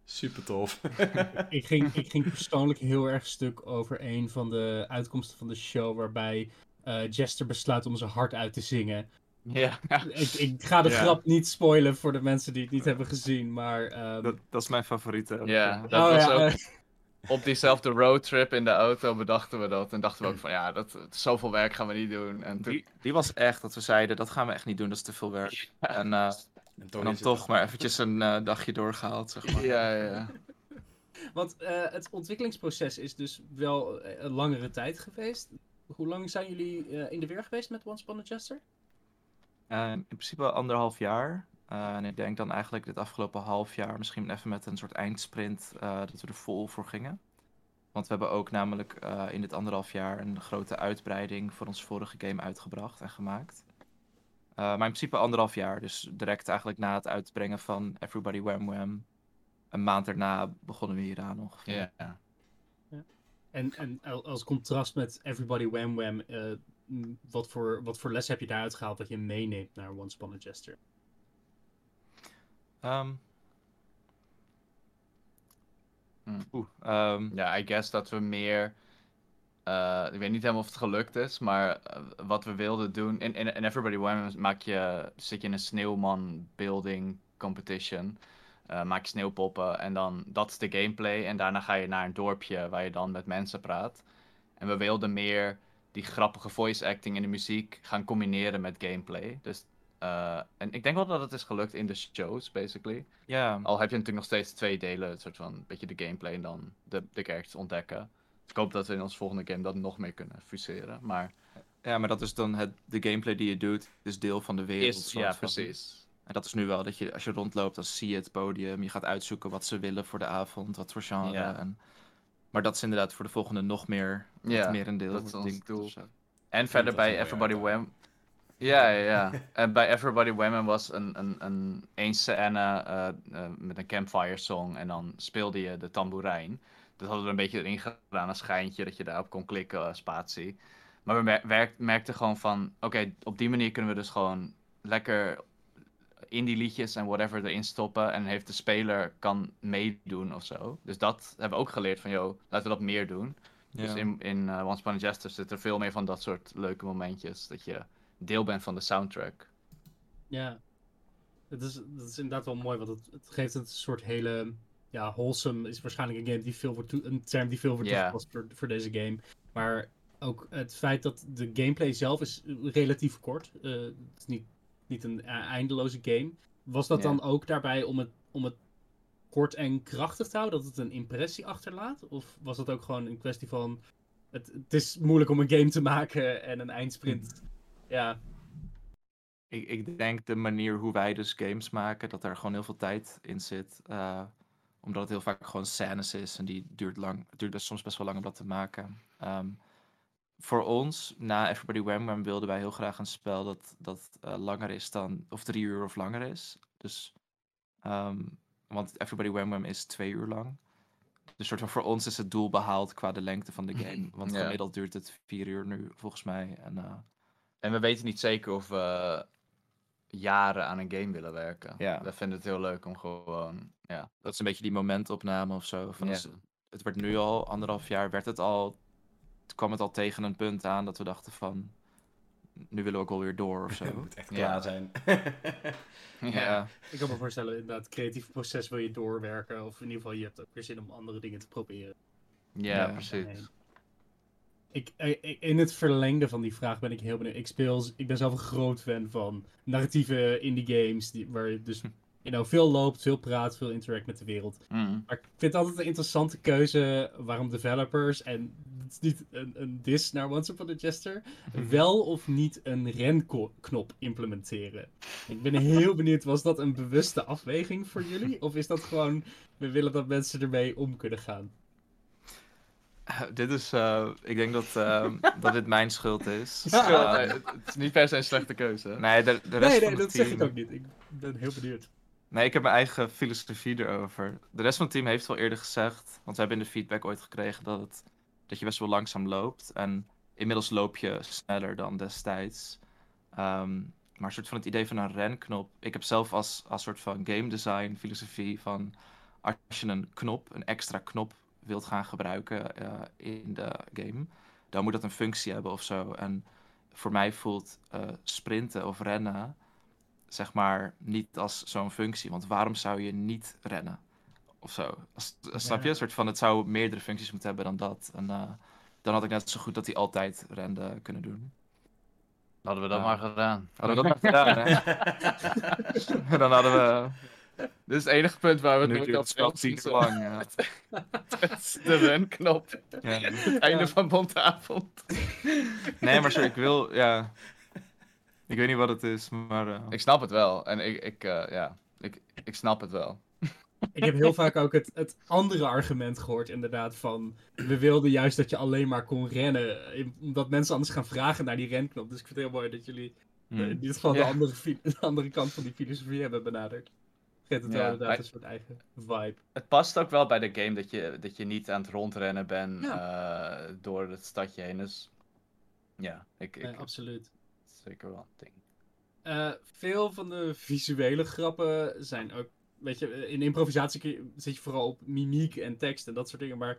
S1: super tof.
S2: ik, ging, ik ging persoonlijk heel erg stuk over een van de uitkomsten van de show, waarbij eh, Jester besluit om zijn hart uit te zingen.
S4: Ja,
S2: Ik, ik ga de
S3: Ja.
S2: grap niet spoilen voor de mensen die het niet hebben gezien, maar... ehm,
S3: Dat, dat is mijn favoriete.
S4: ja dat
S2: oh,
S4: was
S2: ja,
S4: ook op diezelfde roadtrip in de auto bedachten we dat. En dachten we ook van, ja, dat, zoveel werk gaan we niet doen. En toen,
S3: Die, die was echt dat we zeiden, dat gaan we echt niet doen, dat is te veel werk. En, eh,
S1: En
S3: en dan toch maar eventjes een eh, dagje doorgehaald, zeg maar.
S4: ja, ja, ja.
S2: Want eh, het ontwikkelingsproces is dus wel een langere tijd geweest. Hoe lang zijn jullie eh, in de weer geweest met Once Upon a
S3: Eh, in principe anderhalf jaar. Eh, en ik denk dan eigenlijk dit afgelopen half jaar misschien even met een soort eindsprint eh, dat we er vol voor gingen. Want we hebben ook namelijk eh, in dit anderhalf jaar een grote uitbreiding voor ons vorige game uitgebracht en gemaakt. Eh, maar in principe anderhalf jaar, dus direct eigenlijk na het uitbrengen van Everybody Wham Wham. Een maand daarna begonnen we hieraan ongeveer.
S4: ja.
S2: En, en al- als contrast met Everybody Wham Wham, eh, wat, voor, wat voor les heb je daaruit gehaald dat je meeneemt naar Once Upon a Jester?
S3: Ehm.
S4: Hmm.
S3: Oeh, ehm,
S4: Ja, I guess dat we meer. eh, ik weet niet helemaal of het gelukt is, maar eh, wat we wilden doen. In, in, in Everybody Wham maak je, zit je in een sneeuwman building competition. eh, maak je sneeuwpoppen en dan dat is de gameplay. En daarna ga je naar een dorpje waar je dan met mensen praat. En we wilden meer die grappige voice acting en de muziek gaan combineren met gameplay. Dus, eh, en ik denk wel dat het is gelukt in de shows, basically.
S3: Ja,
S4: Al heb je natuurlijk nog steeds twee delen, een soort van een beetje de gameplay en dan de, de characters ontdekken. Ik hoop dat we in ons volgende game dat nog meer kunnen fuseren. Maar
S3: ja, maar dat is dan het, de gameplay die je doet, is deel van de wereld.
S4: is, ja,
S3: van.
S4: precies.
S3: En dat is nu wel dat je, als je rondloopt, dan zie je het podium. Je gaat uitzoeken wat ze willen voor de avond, wat voor genre.
S4: Ja.
S3: En, maar dat is inderdaad voor de volgende nog meer,
S4: Ja,
S3: meer een deel.
S4: dat is ons doel.
S3: zo.
S4: En verder bij Everybody Wham. Ja, ja, ja. en bij Everybody Wham was een, een, een, één scène eh, eh, met een campfire song en dan speelde je de tamboerijn. Dat hadden we een beetje erin gedaan, een schijntje dat je daarop kon klikken, eh, spatie. Maar we mer- merkten gewoon van, oké, op die manier kunnen we dus gewoon lekker indie liedjes en whatever erin stoppen. En heeft de speler kan meedoen of zo. Dus dat hebben we ook geleerd van, joh, laten we dat meer doen. Dus in, in eh, Once Upon a Jester zit er veel meer van dat soort leuke momentjes. Dat je deel bent van de soundtrack.
S2: Ja. Het is, dat is inderdaad wel mooi, want het, het geeft het een soort hele... Ja, wholesome is waarschijnlijk een game die veel wordt een term die veel wordt
S4: Ja.
S2: toegepast voor, voor deze game. Maar ook het feit dat de gameplay zelf is relatief kort. eh het is niet, niet een e- eindeloze game. Was dat
S4: Ja.
S2: dan ook daarbij om het, om het kort en krachtig te houden? Dat het een impressie achterlaat? Of was dat ook gewoon een kwestie van... Het, het is moeilijk om een game te maken en een eindsprint... Ja,
S3: Ik, ik denk de manier hoe wij dus games maken, dat er gewoon heel veel tijd in zit. eh, omdat het heel vaak gewoon scènes is en die duurt lang. Het duurt dus soms best wel lang om dat te maken. Ehm, voor ons, na Everybody Wham Wham, wilden wij heel graag een spel dat, dat eh, langer is dan, of drie uur of langer is. Dus, ehm, want Everybody Wham Wham is twee uur lang. Dus soort van voor ons is het doel behaald qua de lengte van de game. Want
S4: Ja.
S3: gemiddeld duurt het vier uur nu, volgens mij. En, eh,
S4: En we weten niet zeker of we jaren aan een game willen werken.
S3: Ja.
S4: We vinden het heel leuk om gewoon, ja.
S3: dat is een beetje die momentopname of zo. Van
S4: Ja.
S3: als- het werd nu al anderhalf jaar, werd het al, kwam het al tegen een punt aan dat we dachten van, nu willen we ook alweer door of
S1: Het
S3: zo.
S1: moet echt
S4: Ja.
S1: klaar zijn.
S4: ja.
S2: Ik kan me voorstellen, inderdaad, het creatieve proces wil je doorwerken. Of in ieder geval, je hebt ook weer zin om andere dingen te proberen.
S4: Ja,
S3: Ja.
S4: precies.
S2: Nee. Ik, in het verlengde van die vraag ben ik heel benieuwd. Ik, speel, ik ben zelf een groot fan van narratieve indie games. Die, waar je dus you know, veel loopt, veel praat, veel interact met de wereld.
S4: Mm.
S2: Maar ik vind het altijd een interessante keuze waarom developers, en het is niet een, een dis naar Once Upon a Jester, wel of niet een renknop implementeren. Ik ben heel benieuwd, was dat een bewuste afweging voor jullie? Of is dat gewoon, we willen dat mensen ermee om kunnen gaan?
S3: dit is, eh, ik denk dat, ehm, dat dit mijn schuld is. Eh,
S4: het, het is niet per se een slechte keuze.
S3: nee, de, de rest
S2: Nee,
S3: van
S2: nee,
S3: het
S2: dat zeg ik ook niet. Ik ben heel benieuwd.
S3: Nee, ik heb mijn eigen filosofie erover. De rest van het team heeft wel eerder gezegd, want we hebben in de feedback ooit gekregen dat, het, dat je best wel langzaam loopt. En inmiddels loop je sneller dan destijds. Ehm, maar een soort van het idee van een renknop. Ik heb zelf als, als soort van game design filosofie van als je een knop, een extra knop wilt gaan gebruiken eh, in de game, dan moet dat een functie hebben of zo. En voor mij voelt eh, sprinten of rennen zeg maar, niet als zo'n functie. Want waarom zou je niet rennen? Of zo. Als, Snap je? Een soort van, het zou meerdere functies moeten hebben dan dat. En eh, dan had ik net zo goed dat hij altijd rende kunnen doen.
S4: Hadden we dat
S3: Ja.
S4: maar gedaan.
S3: Hadden we dat maar gedaan, hè? dan hadden we...
S4: Dit is het enige punt waar we het
S3: Nu
S4: nooit
S3: het spel uur lang. Ja.
S4: De renknop.
S3: Ja.
S4: Het einde van Bontavond.
S3: Nee, maar sorry, ik wil... Ja. Ik weet niet wat het is, maar... eh,
S4: Ik snap het wel. En ik, ik eh, ja, ik, ik snap het wel.
S2: Ik heb heel vaak ook het, het andere argument gehoord, inderdaad, van we wilden juist dat je alleen maar kon rennen, in- omdat mensen anders gaan vragen naar die renknop. Dus ik vind het heel mooi dat jullie eh,
S3: hmm.
S2: in dit geval de, andere, de andere kant van die filosofie hebben benaderd. Geeft het
S4: Ja,
S2: wel inderdaad een soort eigen vibe.
S4: Het past ook wel bij de game dat je, dat je niet aan het rondrennen bent eh, door het stadje heen. Dus ja, ik, ik,
S2: Eh, absoluut.
S4: Zeker wel een ding.
S2: Eh, veel van de visuele grappen zijn ook. Weet je, in improvisatie zit je vooral op mimiek en tekst en dat soort dingen. Maar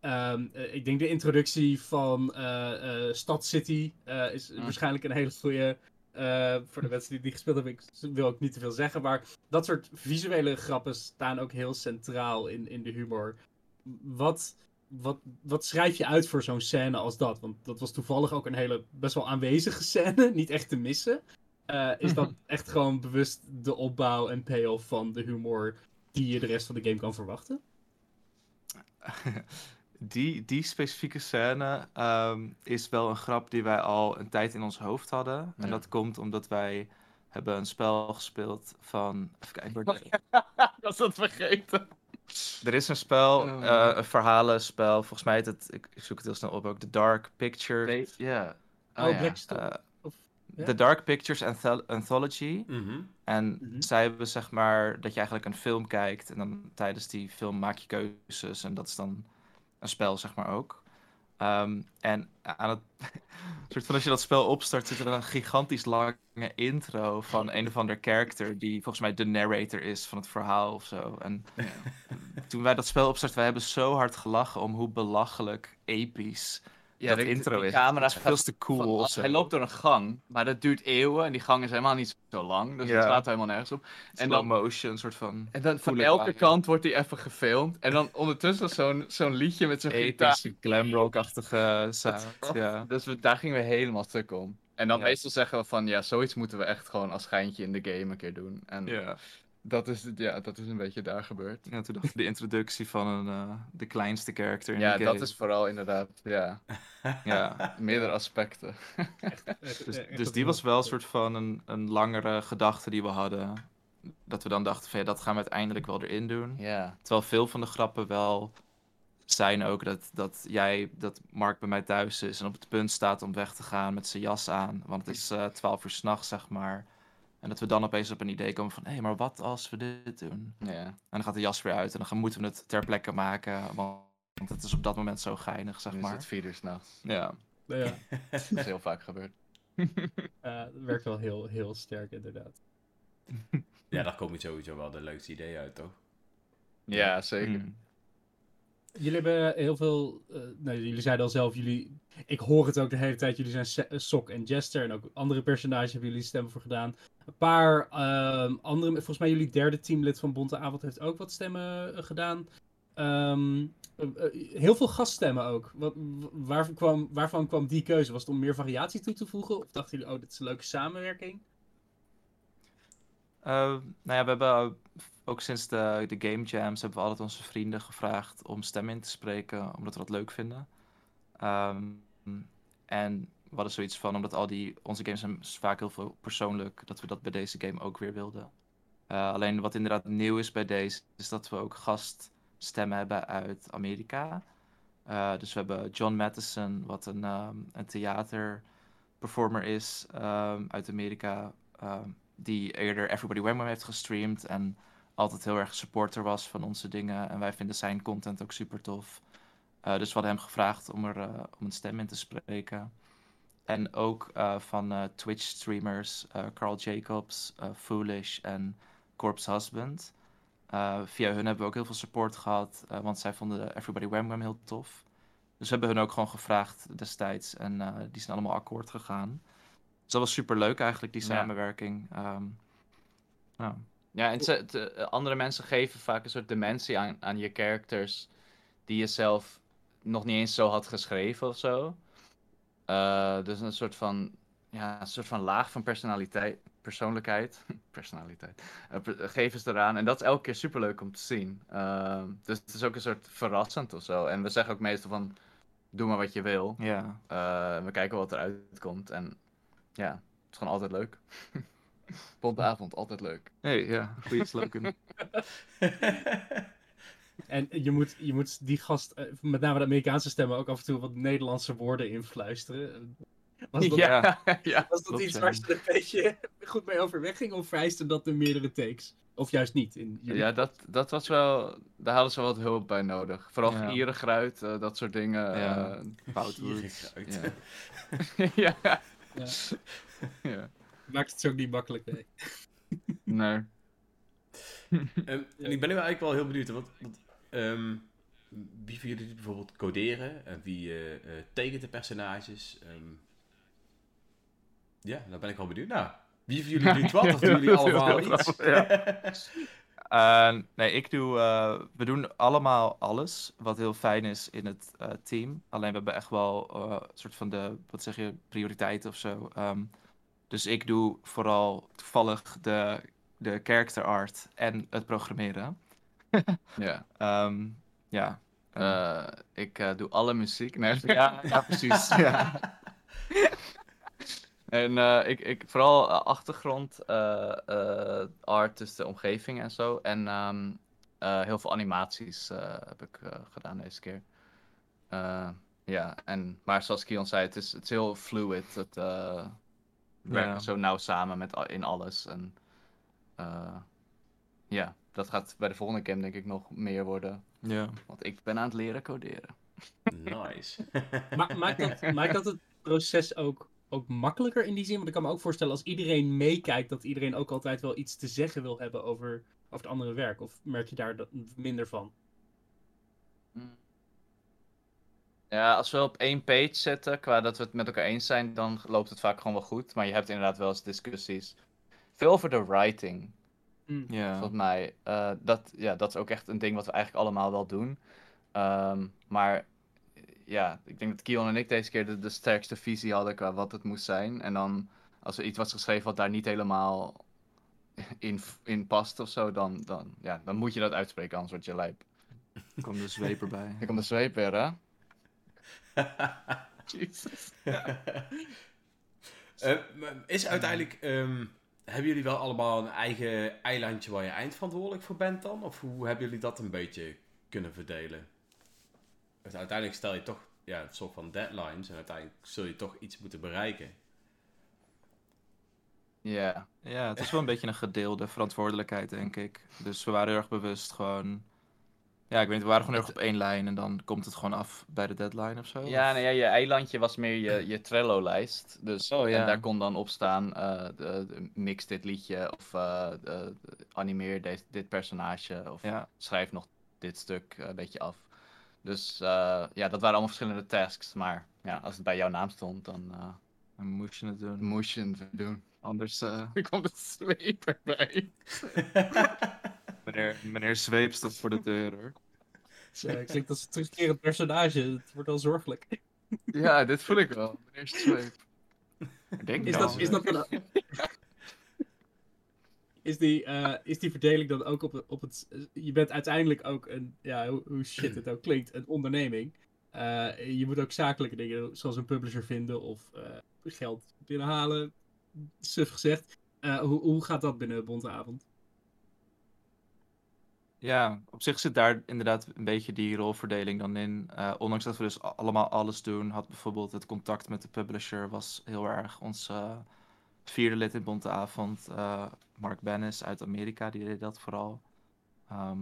S2: ehm, eh, ik denk de introductie van eh, eh, Stad City eh, is
S4: Mm.
S2: waarschijnlijk een hele goede. Eh, voor de mensen die niet gespeeld hebben, ik wil ook niet te veel zeggen. Maar dat soort visuele grappen staan ook heel centraal in, in de humor. Wat, wat, wat schrijf je uit voor zo'n scène als dat? Want dat was toevallig ook een hele best wel aanwezige scène, niet echt te missen. Eh, is dat echt gewoon bewust de opbouw en payoff van de humor die je de rest van de game kan verwachten?
S3: die, die specifieke scène ehm, is wel een grap die wij al een tijd in ons hoofd hadden. En dat komt omdat wij hebben een spel gespeeld van... Even kijken.
S4: Ik was dat vergeten.
S3: Er is een spel,
S4: Oh.
S3: eh, een verhalenspel. Volgens mij heet het, ik, ik zoek het heel snel op ook, The Dark Picture.
S4: Nee, ja.
S2: Oh,
S4: ja.
S2: Blackstone.
S3: eh,
S2: Of-?
S3: The Dark Pictures Anthol- Anthology.
S1: Mhm.
S3: En
S2: Mhm.
S3: zij hebben zeg maar dat je eigenlijk een film kijkt en dan tijdens die film maak je keuzes en dat is dan een spel zeg maar ook. Ehm, en aan het soort van als je dat spel opstart zit er een gigantisch lange intro van een of ander character die volgens mij de narrator is van het verhaal of zo. En toen wij dat spel opstarten, wij hebben zo hard gelachen om hoe belachelijk episch
S4: Ja,
S3: dat
S4: de-
S3: intro is.
S4: camera
S3: veel te cool
S4: van-. Hij loopt door een gang, maar dat duurt eeuwen en die gang is helemaal niet zo lang. Dus
S3: Ja.
S4: het slaat helemaal nergens op. En
S3: slow
S4: dan,
S3: motion, soort van
S4: en dan van elke kant wordt hij even gefilmd. En dan ondertussen zo'n zo'n liedje met zo'n gitaar.
S3: glamrock-achtige sound. Ja.
S4: Dus we, daar gingen we helemaal stuk om. En dan
S3: Ja.
S4: meestal zeggen we van, ja, zoiets moeten we echt gewoon als schijntje in de game een keer doen. En
S3: Ja.
S4: Dat, is, ja, dat is een beetje daar gebeurd.
S3: ja, toen dacht ik de introductie van een, eh, de kleinste character in
S4: Ja,
S3: de
S4: dat
S3: game.
S4: is vooral inderdaad, ja,
S3: Ja.
S4: meerdere aspecten.
S2: Echt-
S3: Dus,
S2: echt
S3: dus die was wel een soort van een, een langere gedachte die we hadden. Dat we dan dachten van ja, dat gaan we uiteindelijk wel erin doen.
S4: Ja,
S3: Terwijl veel van de grappen wel zijn ook dat, dat jij, dat Mark bij mij thuis is en op het punt staat om weg te gaan met zijn jas aan. Want het is eh 12 uur s'nachts, zeg maar. En dat we dan opeens op een idee komen van, hé, maar wat als we dit doen?
S4: ja.
S3: En dan gaat de jas weer uit en dan gaan- moeten we het ter plekke maken. Want het is op dat moment zo geinig, zeg
S4: Nu is
S3: maar.
S4: het vier uur s'nachts.
S3: Ja.
S2: Nou ja,
S4: Dat is heel vaak gebeurd.
S2: eh, dat werkt wel heel, heel sterk inderdaad.
S1: Ja, daar komen sowieso wel de leukste ideeën uit, toch?
S4: Ja, zeker.
S3: Mm.
S2: Jullie hebben heel veel. eh, nou, jullie zeiden al zelf, jullie. Ik hoor het ook de hele tijd. Jullie zijn Sok en Jester. En ook andere personages hebben jullie stemmen voor gedaan. Een paar ehm, andere. Volgens mij, jullie derde teamlid van Bonte Avond heeft ook wat stemmen eh, gedaan. Ehm, eh, eh, heel veel gaststemmen ook. Waarvan, kwam, waarvan kwam die keuze? Was het om meer variatie toe te voegen? Of dachten jullie, oh, dit is een leuke samenwerking?
S3: Eh, nou ja, we hebben ook sinds de, de Game Jams hebben we altijd onze vrienden gevraagd om stem in te spreken, omdat we dat leuk vinden. Ehm, en we hadden zoiets van, omdat al die, onze games zijn vaak heel veel persoonlijk, dat we dat bij deze game ook weer wilden. Eh, alleen wat inderdaad nieuw is bij deze, is dat we ook gaststemmen hebben uit Amerika. Eh, dus we hebben John Matheson, wat een, ehm een theaterperformer is ehm, uit Amerika. ehm, die eerder Everybody Wham heeft gestreamd en altijd heel erg supporter was van onze dingen. En wij vinden zijn content ook super tof. Eh, dus we hadden hem gevraagd om er om een stem in te spreken. En ook eh, van eh, Twitch streamers eh, Carl Jacobs, Foolish en Corpse Husband. Via hun hebben we ook heel veel support gehad, eh, want zij vonden Everybody Wham Wham heel tof. Dus we hebben hun ook gewoon gevraagd destijds en die zijn allemaal akkoord gegaan. Dus dat was super leuk eigenlijk, die
S4: Ja.
S3: samenwerking. Ehm, nou,
S4: Ja, en ze- te- andere mensen geven vaak een soort dimensie aan, aan je characters die je zelf nog niet eens zo had geschreven of zo. Eh, dus een soort van, ja, een soort van laag van personaliteit, persoonlijkheid, personaliteit, per- geven ze eraan. En dat is elke keer superleuk om te zien. Eh, dus het is ook een soort verrassend of zo. En we zeggen ook meestal van, doe maar wat je wil.
S3: ja.
S4: Eh, we kijken wat eruit komt. En ja, het is gewoon altijd leuk. Bonte avond, altijd leuk.
S3: Hey, ja, goede slogan.
S2: En je moet, je moet die gast, eh, met name de Amerikaanse stemmen, ook af en toe wat Nederlandse woorden influisteren. Was dat,
S3: Ja.
S4: ja.
S2: was dat iets waar ze er een beetje goed mee overweg ging? Of vereiste dat de meerdere takes? Of juist niet? In jullie-
S4: Ja, dat, dat was wel. Daar hadden ze wat hulp bij nodig. Vooral
S3: Ja.
S4: gierigruid, eh, dat soort dingen.
S3: Ja.
S1: Gierig
S4: ja. ja.
S2: Ja.
S4: ja.
S2: Maakt het zo niet makkelijk mee.
S4: Nee.
S1: Ehm, en ik ben nu eigenlijk wel heel benieuwd. Want, want, ehm, wie van jullie doet bijvoorbeeld coderen? En wie eh, eh, tekent de personages? Ehm, Ja, daar ben ik wel benieuwd naar. Wie van jullie doet wat? Of doen jullie allemaal iets?
S3: Eh, nee, ik doe. we doen allemaal alles. Wat heel fijn is in het team. Alleen we hebben echt wel een soort van de. Wat zeg je? Prioriteiten of zo. Ehm, dus ik doe vooral toevallig de, de character art en het programmeren.
S4: Ja.
S3: Ehm, ja.
S4: Eh, ik eh, doe alle muziek. Nee,
S3: ja, ja, precies. ja.
S4: En eh, ik, ik, vooral achtergrond, art, dus de omgeving en zo. En ehm, eh, heel veel animaties heb ik gedaan deze keer. Ja, en, maar zoals Kion zei, het is, het is heel fluid. Het we werken
S3: Ja.
S4: zo nauw samen met, in alles. En ja, dat gaat bij de volgende game denk ik nog meer worden.
S3: ja.
S4: Want ik ben aan het leren coderen.
S1: Nice.
S2: Ma maakt, dat, maakt dat het proces ook, ook makkelijker in die zin? Want ik kan me ook voorstellen als iedereen meekijkt, dat iedereen ook altijd wel iets te zeggen wil hebben over, over het andere werk. Of merk je daar dat minder van?
S4: Ja, als we op één page zitten, qua dat we het met elkaar eens zijn, dan loopt het vaak gewoon wel goed. Maar je hebt inderdaad wel eens discussies. Veel over de writing,
S3: ja.
S4: volgens mij. Eh, dat, ja, dat is ook echt een ding wat we eigenlijk allemaal wel doen. Ehm, maar ja, ik denk dat Kion en ik deze keer de, de sterkste visie hadden qua wat het moest zijn. En dan, als er iets was geschreven wat daar niet helemaal in, in past of zo, dan, dan, ja, dan moet je dat uitspreken, anders word je lijp.
S3: Er komt de zweep erbij.
S4: Ik kom de zweep weer, hè? Jezus.
S1: Eh, is uiteindelijk, ehm, hebben jullie wel allemaal een eigen eilandje waar je eindverantwoordelijk voor bent dan? Of hoe hebben jullie dat een beetje kunnen verdelen? Dus uiteindelijk stel je toch ja, een soort van deadlines en uiteindelijk zul je toch iets moeten bereiken.
S4: Ja.
S3: Ja, het is wel een beetje een gedeelde verantwoordelijkheid, denk ik. Dus we waren heel erg bewust gewoon... Ja, ik weet niet, we waren gewoon heel erg op één lijn en dan komt het gewoon af bij de deadline of zo.
S4: Ja,
S3: Of-
S4: nee, ja, je eilandje was meer je, je Trello-lijst. Dus,
S3: Oh, ja.
S4: En daar kon dan op staan, eh, de, de- mix dit liedje, of eh, de- de- animeer deze, dit personage, of
S3: Ja,
S4: schrijf nog dit stuk eh, een beetje af. Dus eh, ja, dat waren allemaal verschillende tasks. Maar ja, als het bij jouw naam stond, dan eh,
S3: dan moest je het doen.
S4: moest je het doen.
S3: Anders,
S4: komt een zweep erbij.
S3: meneer, meneer Zweep staat voor de deur, hoor.
S2: Uh, klinkt als een terugkerend personage. Het wordt al zorgelijk.
S4: Ja, dit voel ik wel. Meneer Zweep. Denk
S2: Is dat, is dat. Is die, eh, is die verdeling dan ook op, het- op het... Je bent uiteindelijk ook een... Ja, hoe, shit het ook klinkt, een onderneming. Eh, je moet ook zakelijke dingen, zoals een publisher vinden of eh, geld binnenhalen. Suf gezegd. Hoe, hoe gaat dat binnen Bonte Avond?
S3: Ja, op zich zit daar inderdaad een beetje die rolverdeling dan in. Eh, ondanks dat we dus allemaal alles doen, had bijvoorbeeld het contact met de publisher was heel erg ons eh, vierde lid in Bonte Avond, eh, Mark Bennis uit Amerika, die deed dat vooral. Ehm,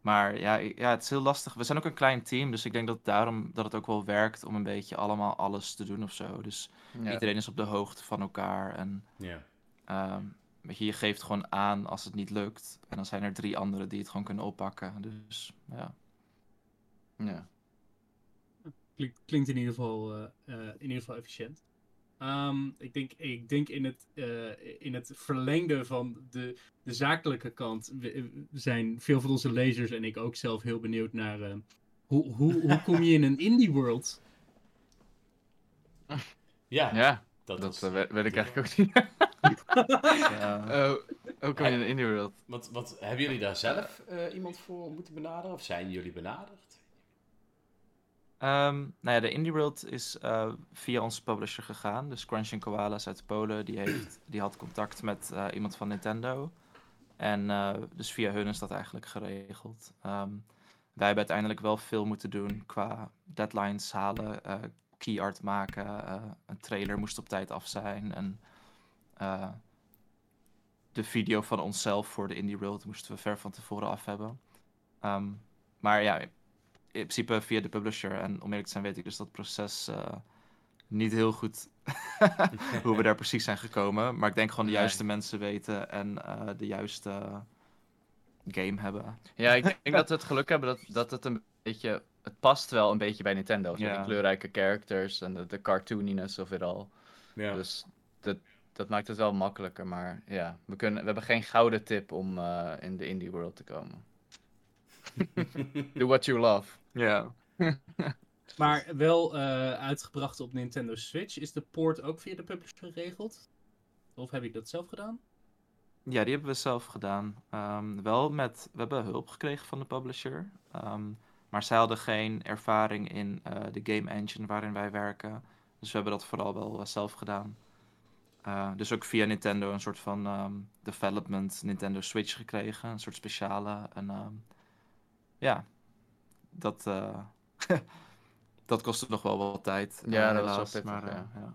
S3: maar ja, ja, het is heel lastig. We zijn ook een klein team, dus ik denk dat daarom dat het ook wel werkt om een beetje allemaal alles te doen of zo. Dus
S4: Ja.
S3: iedereen is op de hoogte van elkaar en
S1: ja.
S3: Ehm, je, je geeft gewoon aan als het niet lukt. En dan zijn er drie anderen die het gewoon kunnen oppakken. Dus ja.
S4: Ja.
S2: Klinkt, klinkt in ieder geval, eh, eh, in ieder geval efficiënt. Ehm, ik denk, ik denk in, het, eh, in het verlengde van de, de zakelijke kant we- zijn veel van onze lezers en ik ook zelf heel benieuwd naar eh, hoe, hoe, hoe kom je in een indie world?
S1: Ja,
S4: Ja,
S1: dat,
S4: dat
S1: was...
S4: eh, weet, weet ik eigenlijk ook niet.
S3: ja.
S4: Oh, ook in de indie world.
S1: Wat, wat, hebben jullie daar zelf eh, iemand voor moeten benaderen? Of zijn jullie benaderd?
S3: Ehm, nou ja, de Indie World is eh, via onze publisher gegaan. Dus Crunching Koalas uit Polen, die, heeft, die had contact met eh, iemand van Nintendo. En eh, dus via hun is dat eigenlijk geregeld. Ehm, wij hebben uiteindelijk wel veel moeten doen qua deadlines halen, eh, key art maken. eh, een trailer moest op tijd af zijn. En eh, de video van onszelf voor de Indie World moesten we ver van tevoren af hebben. Ehm, maar ja, in principe via de publisher. En om eerlijk te zijn weet ik dus dat proces eh, niet heel goed hoe we daar precies zijn gekomen. Maar ik denk gewoon de
S4: Nee.
S3: juiste mensen weten en de juiste game hebben.
S4: Ja, ik denk dat we het geluk hebben dat, dat het een beetje... Het past wel een beetje bij Nintendo.
S3: Ja.
S4: Die kleurrijke characters en de, de cartooniness of it all.
S1: Ja.
S4: Dus dat, dat maakt het wel makkelijker. Maar ja, we, kunnen, we hebben geen gouden tip om eh, in de indie world te komen. Do what you love.
S3: Ja.
S2: Maar wel eh, uitgebracht op Nintendo Switch. Is de port ook via de publisher geregeld? Of heb ik dat zelf gedaan?
S3: Ja, die hebben we zelf gedaan. Ehm, wel met, we hebben hulp gekregen van de publisher. Ehm, maar zij hadden geen ervaring in eh, de game engine waarin wij werken. Dus we hebben dat vooral wel eh, zelf gedaan. Eh, dus ook via Nintendo een soort van ehm, development Nintendo Switch gekregen. Een soort speciale. En ehm, ja, dat, eh, dat kostte nog wel wat tijd.
S4: Ja, dat was wel
S3: maar,
S4: ja.
S3: ja.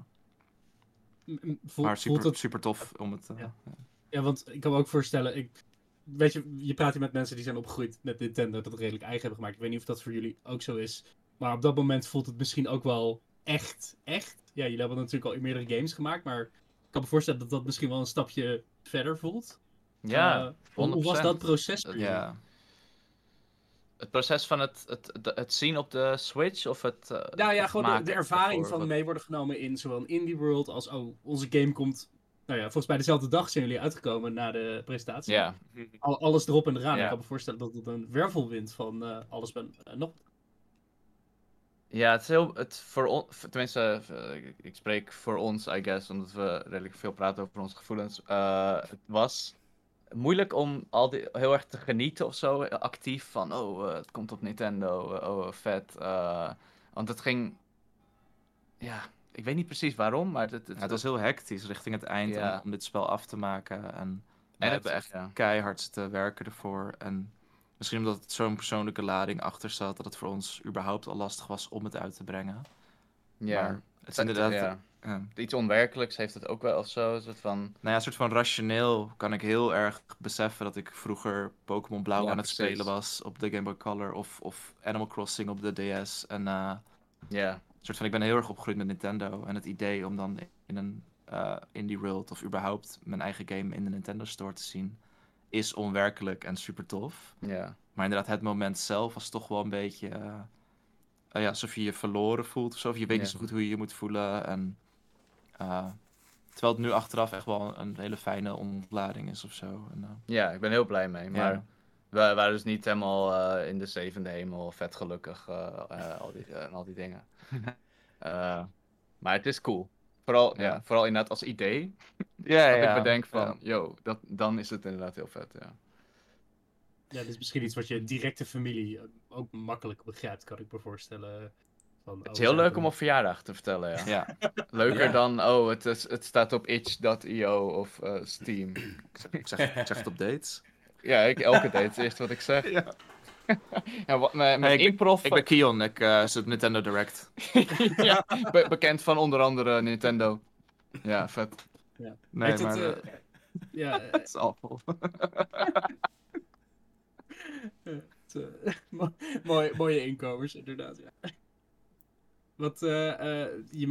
S2: M- m- voel-
S3: maar
S2: voelt
S3: super,
S2: het...
S3: super tof om het. eh,
S2: Ja.
S3: ja.
S2: Ja, want ik kan me ook voorstellen... Ik... Weet je, je praat hier met mensen die zijn opgegroeid met Nintendo, dat het redelijk eigen hebben gemaakt. Ik weet niet of dat voor jullie ook zo is. Maar op dat moment voelt het misschien ook wel echt, echt. Ja, jullie hebben natuurlijk al meerdere games gemaakt, maar ik kan me voorstellen dat dat misschien wel een stapje verder voelt.
S4: Ja,
S2: Eh, hoe, was
S4: 100%.
S2: dat proces voor jullie?
S3: Ja.
S4: Het proces van het, het, het, het zien op de Switch of het. eh,
S2: Nou ja, gewoon de, ervaring
S4: ervoor,
S2: van mee worden genomen in zowel een indie world als oh, onze game komt. Nou ja, volgens mij dezelfde dag zijn jullie uitgekomen na de presentatie.
S4: Ja,
S2: Al, alles erop en eraan.
S4: Ja.
S2: Ik kan me voorstellen dat het een wervelwind van eh, alles ben, eh, nog.
S4: ja, het is heel. Het voor tenminste, eh, ik, ik spreek voor ons, I guess, omdat we redelijk veel praten over onze gevoelens. Het was moeilijk om al die, heel erg te genieten of zo, actief van, oh, het komt op Nintendo, eh, oh, vet. want het ging. Ja, ik weet niet precies waarom, maar het, het,
S3: Ja, het was heel hectisch richting het eind
S4: Ja.
S3: om, om dit spel af te maken. En we hebben echt
S4: ja.
S3: keihard te werken ervoor. En misschien omdat het zo'n persoonlijke lading achter zat, dat het voor ons überhaupt al lastig was om het uit te brengen.
S4: Ja,
S3: Maar het is inderdaad.
S4: ja. Iets onwerkelijks heeft het ook wel of zo. Een soort van.
S3: Nou ja, een soort van rationeel kan ik heel erg beseffen dat ik vroeger Pokémon Blauw
S4: Ja,
S3: aan het
S4: precies.
S3: spelen was op de Game Boy Color of, of Animal Crossing op de DS. En eh,
S4: Ja,
S3: soort van, ik ben heel erg opgegroeid met Nintendo. En het idee om dan in een eh, indie world of überhaupt mijn eigen game in de Nintendo Store te zien, is onwerkelijk en super tof.
S4: ja.
S3: Maar inderdaad, het moment zelf was toch wel een beetje. eh, eh, ja, alsof je je verloren voelt of zo. Of je weet niet zo goed hoe je je moet voelen. En, eh, terwijl het nu achteraf echt wel een hele fijne ontlading is of zo. En,
S4: Ja, ik ben heel blij mee. Maar
S3: Ja.
S4: We waren dus niet helemaal eh, in de zevende hemel, vet gelukkig, eh, eh, al die, en al die dingen. Eh, maar het is cool. Vooral, ja.
S3: Ja.
S4: vooral inderdaad als idee.
S3: ja,
S4: dat ik bedenk van,
S3: ja.
S4: yo, dat, dan is het inderdaad heel vet, ja.
S2: Ja, dat is misschien iets wat je directe familie ook makkelijk begrijpt, kan ik me voorstellen. Van,
S4: Het is heel leuk om op verjaardag te vertellen, ja.
S3: Ja,
S4: Leuker
S1: Ja.
S4: dan, oh, het, is, het staat op itch.io of eh, Steam.
S3: ik zeg, ik zeg, ik zeg het op dates.
S4: Ja, ik, elke date is eerst wat ik zeg.
S3: Ja.
S4: ja, wat, mijn, mijn
S3: Hey, ik
S4: improv...
S3: Ik ben Kion, ik eh zit op Nintendo Direct.
S4: ja, be- bekend van onder andere Nintendo. Ja, vet.
S3: Nee,
S2: Heet het,
S3: maar
S2: eh, ja, eh,
S3: het is awful.
S2: het, eh, mo- mooie, mooie inkomers, inderdaad. Ja. Wat, eh, eh, je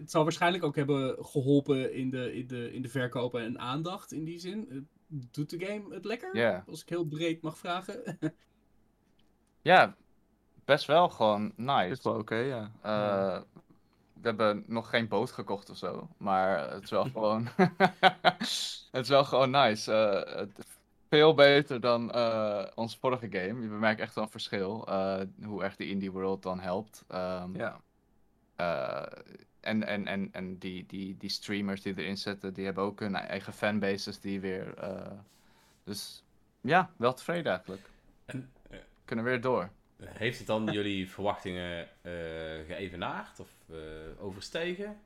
S2: het zal waarschijnlijk ook hebben geholpen in de, in, de, in de verkopen en aandacht in die zin. Doet de game het lekker?
S4: Ja.
S2: Als ik heel breed mag vragen.
S4: Ja, best wel gewoon nice.
S3: is wel oké, ja.
S4: Eh, we hebben nog geen boot gekocht of zo, maar het is wel gewoon. het is wel gewoon nice. Eh, het- veel beter dan eh onze vorige game. Je merkt echt wel een verschil. eh, hoe erg de indie world dan helpt. Ehm,
S3: ja.
S4: En en, en, en die, die, die streamers die erin zitten, die hebben ook hun eigen fanbases die weer. eh, dus ja, wel tevreden eigenlijk.
S1: En,
S4: Kunnen weer door.
S1: heeft het dan jullie verwachtingen eh geëvenaard of eh, overstegen?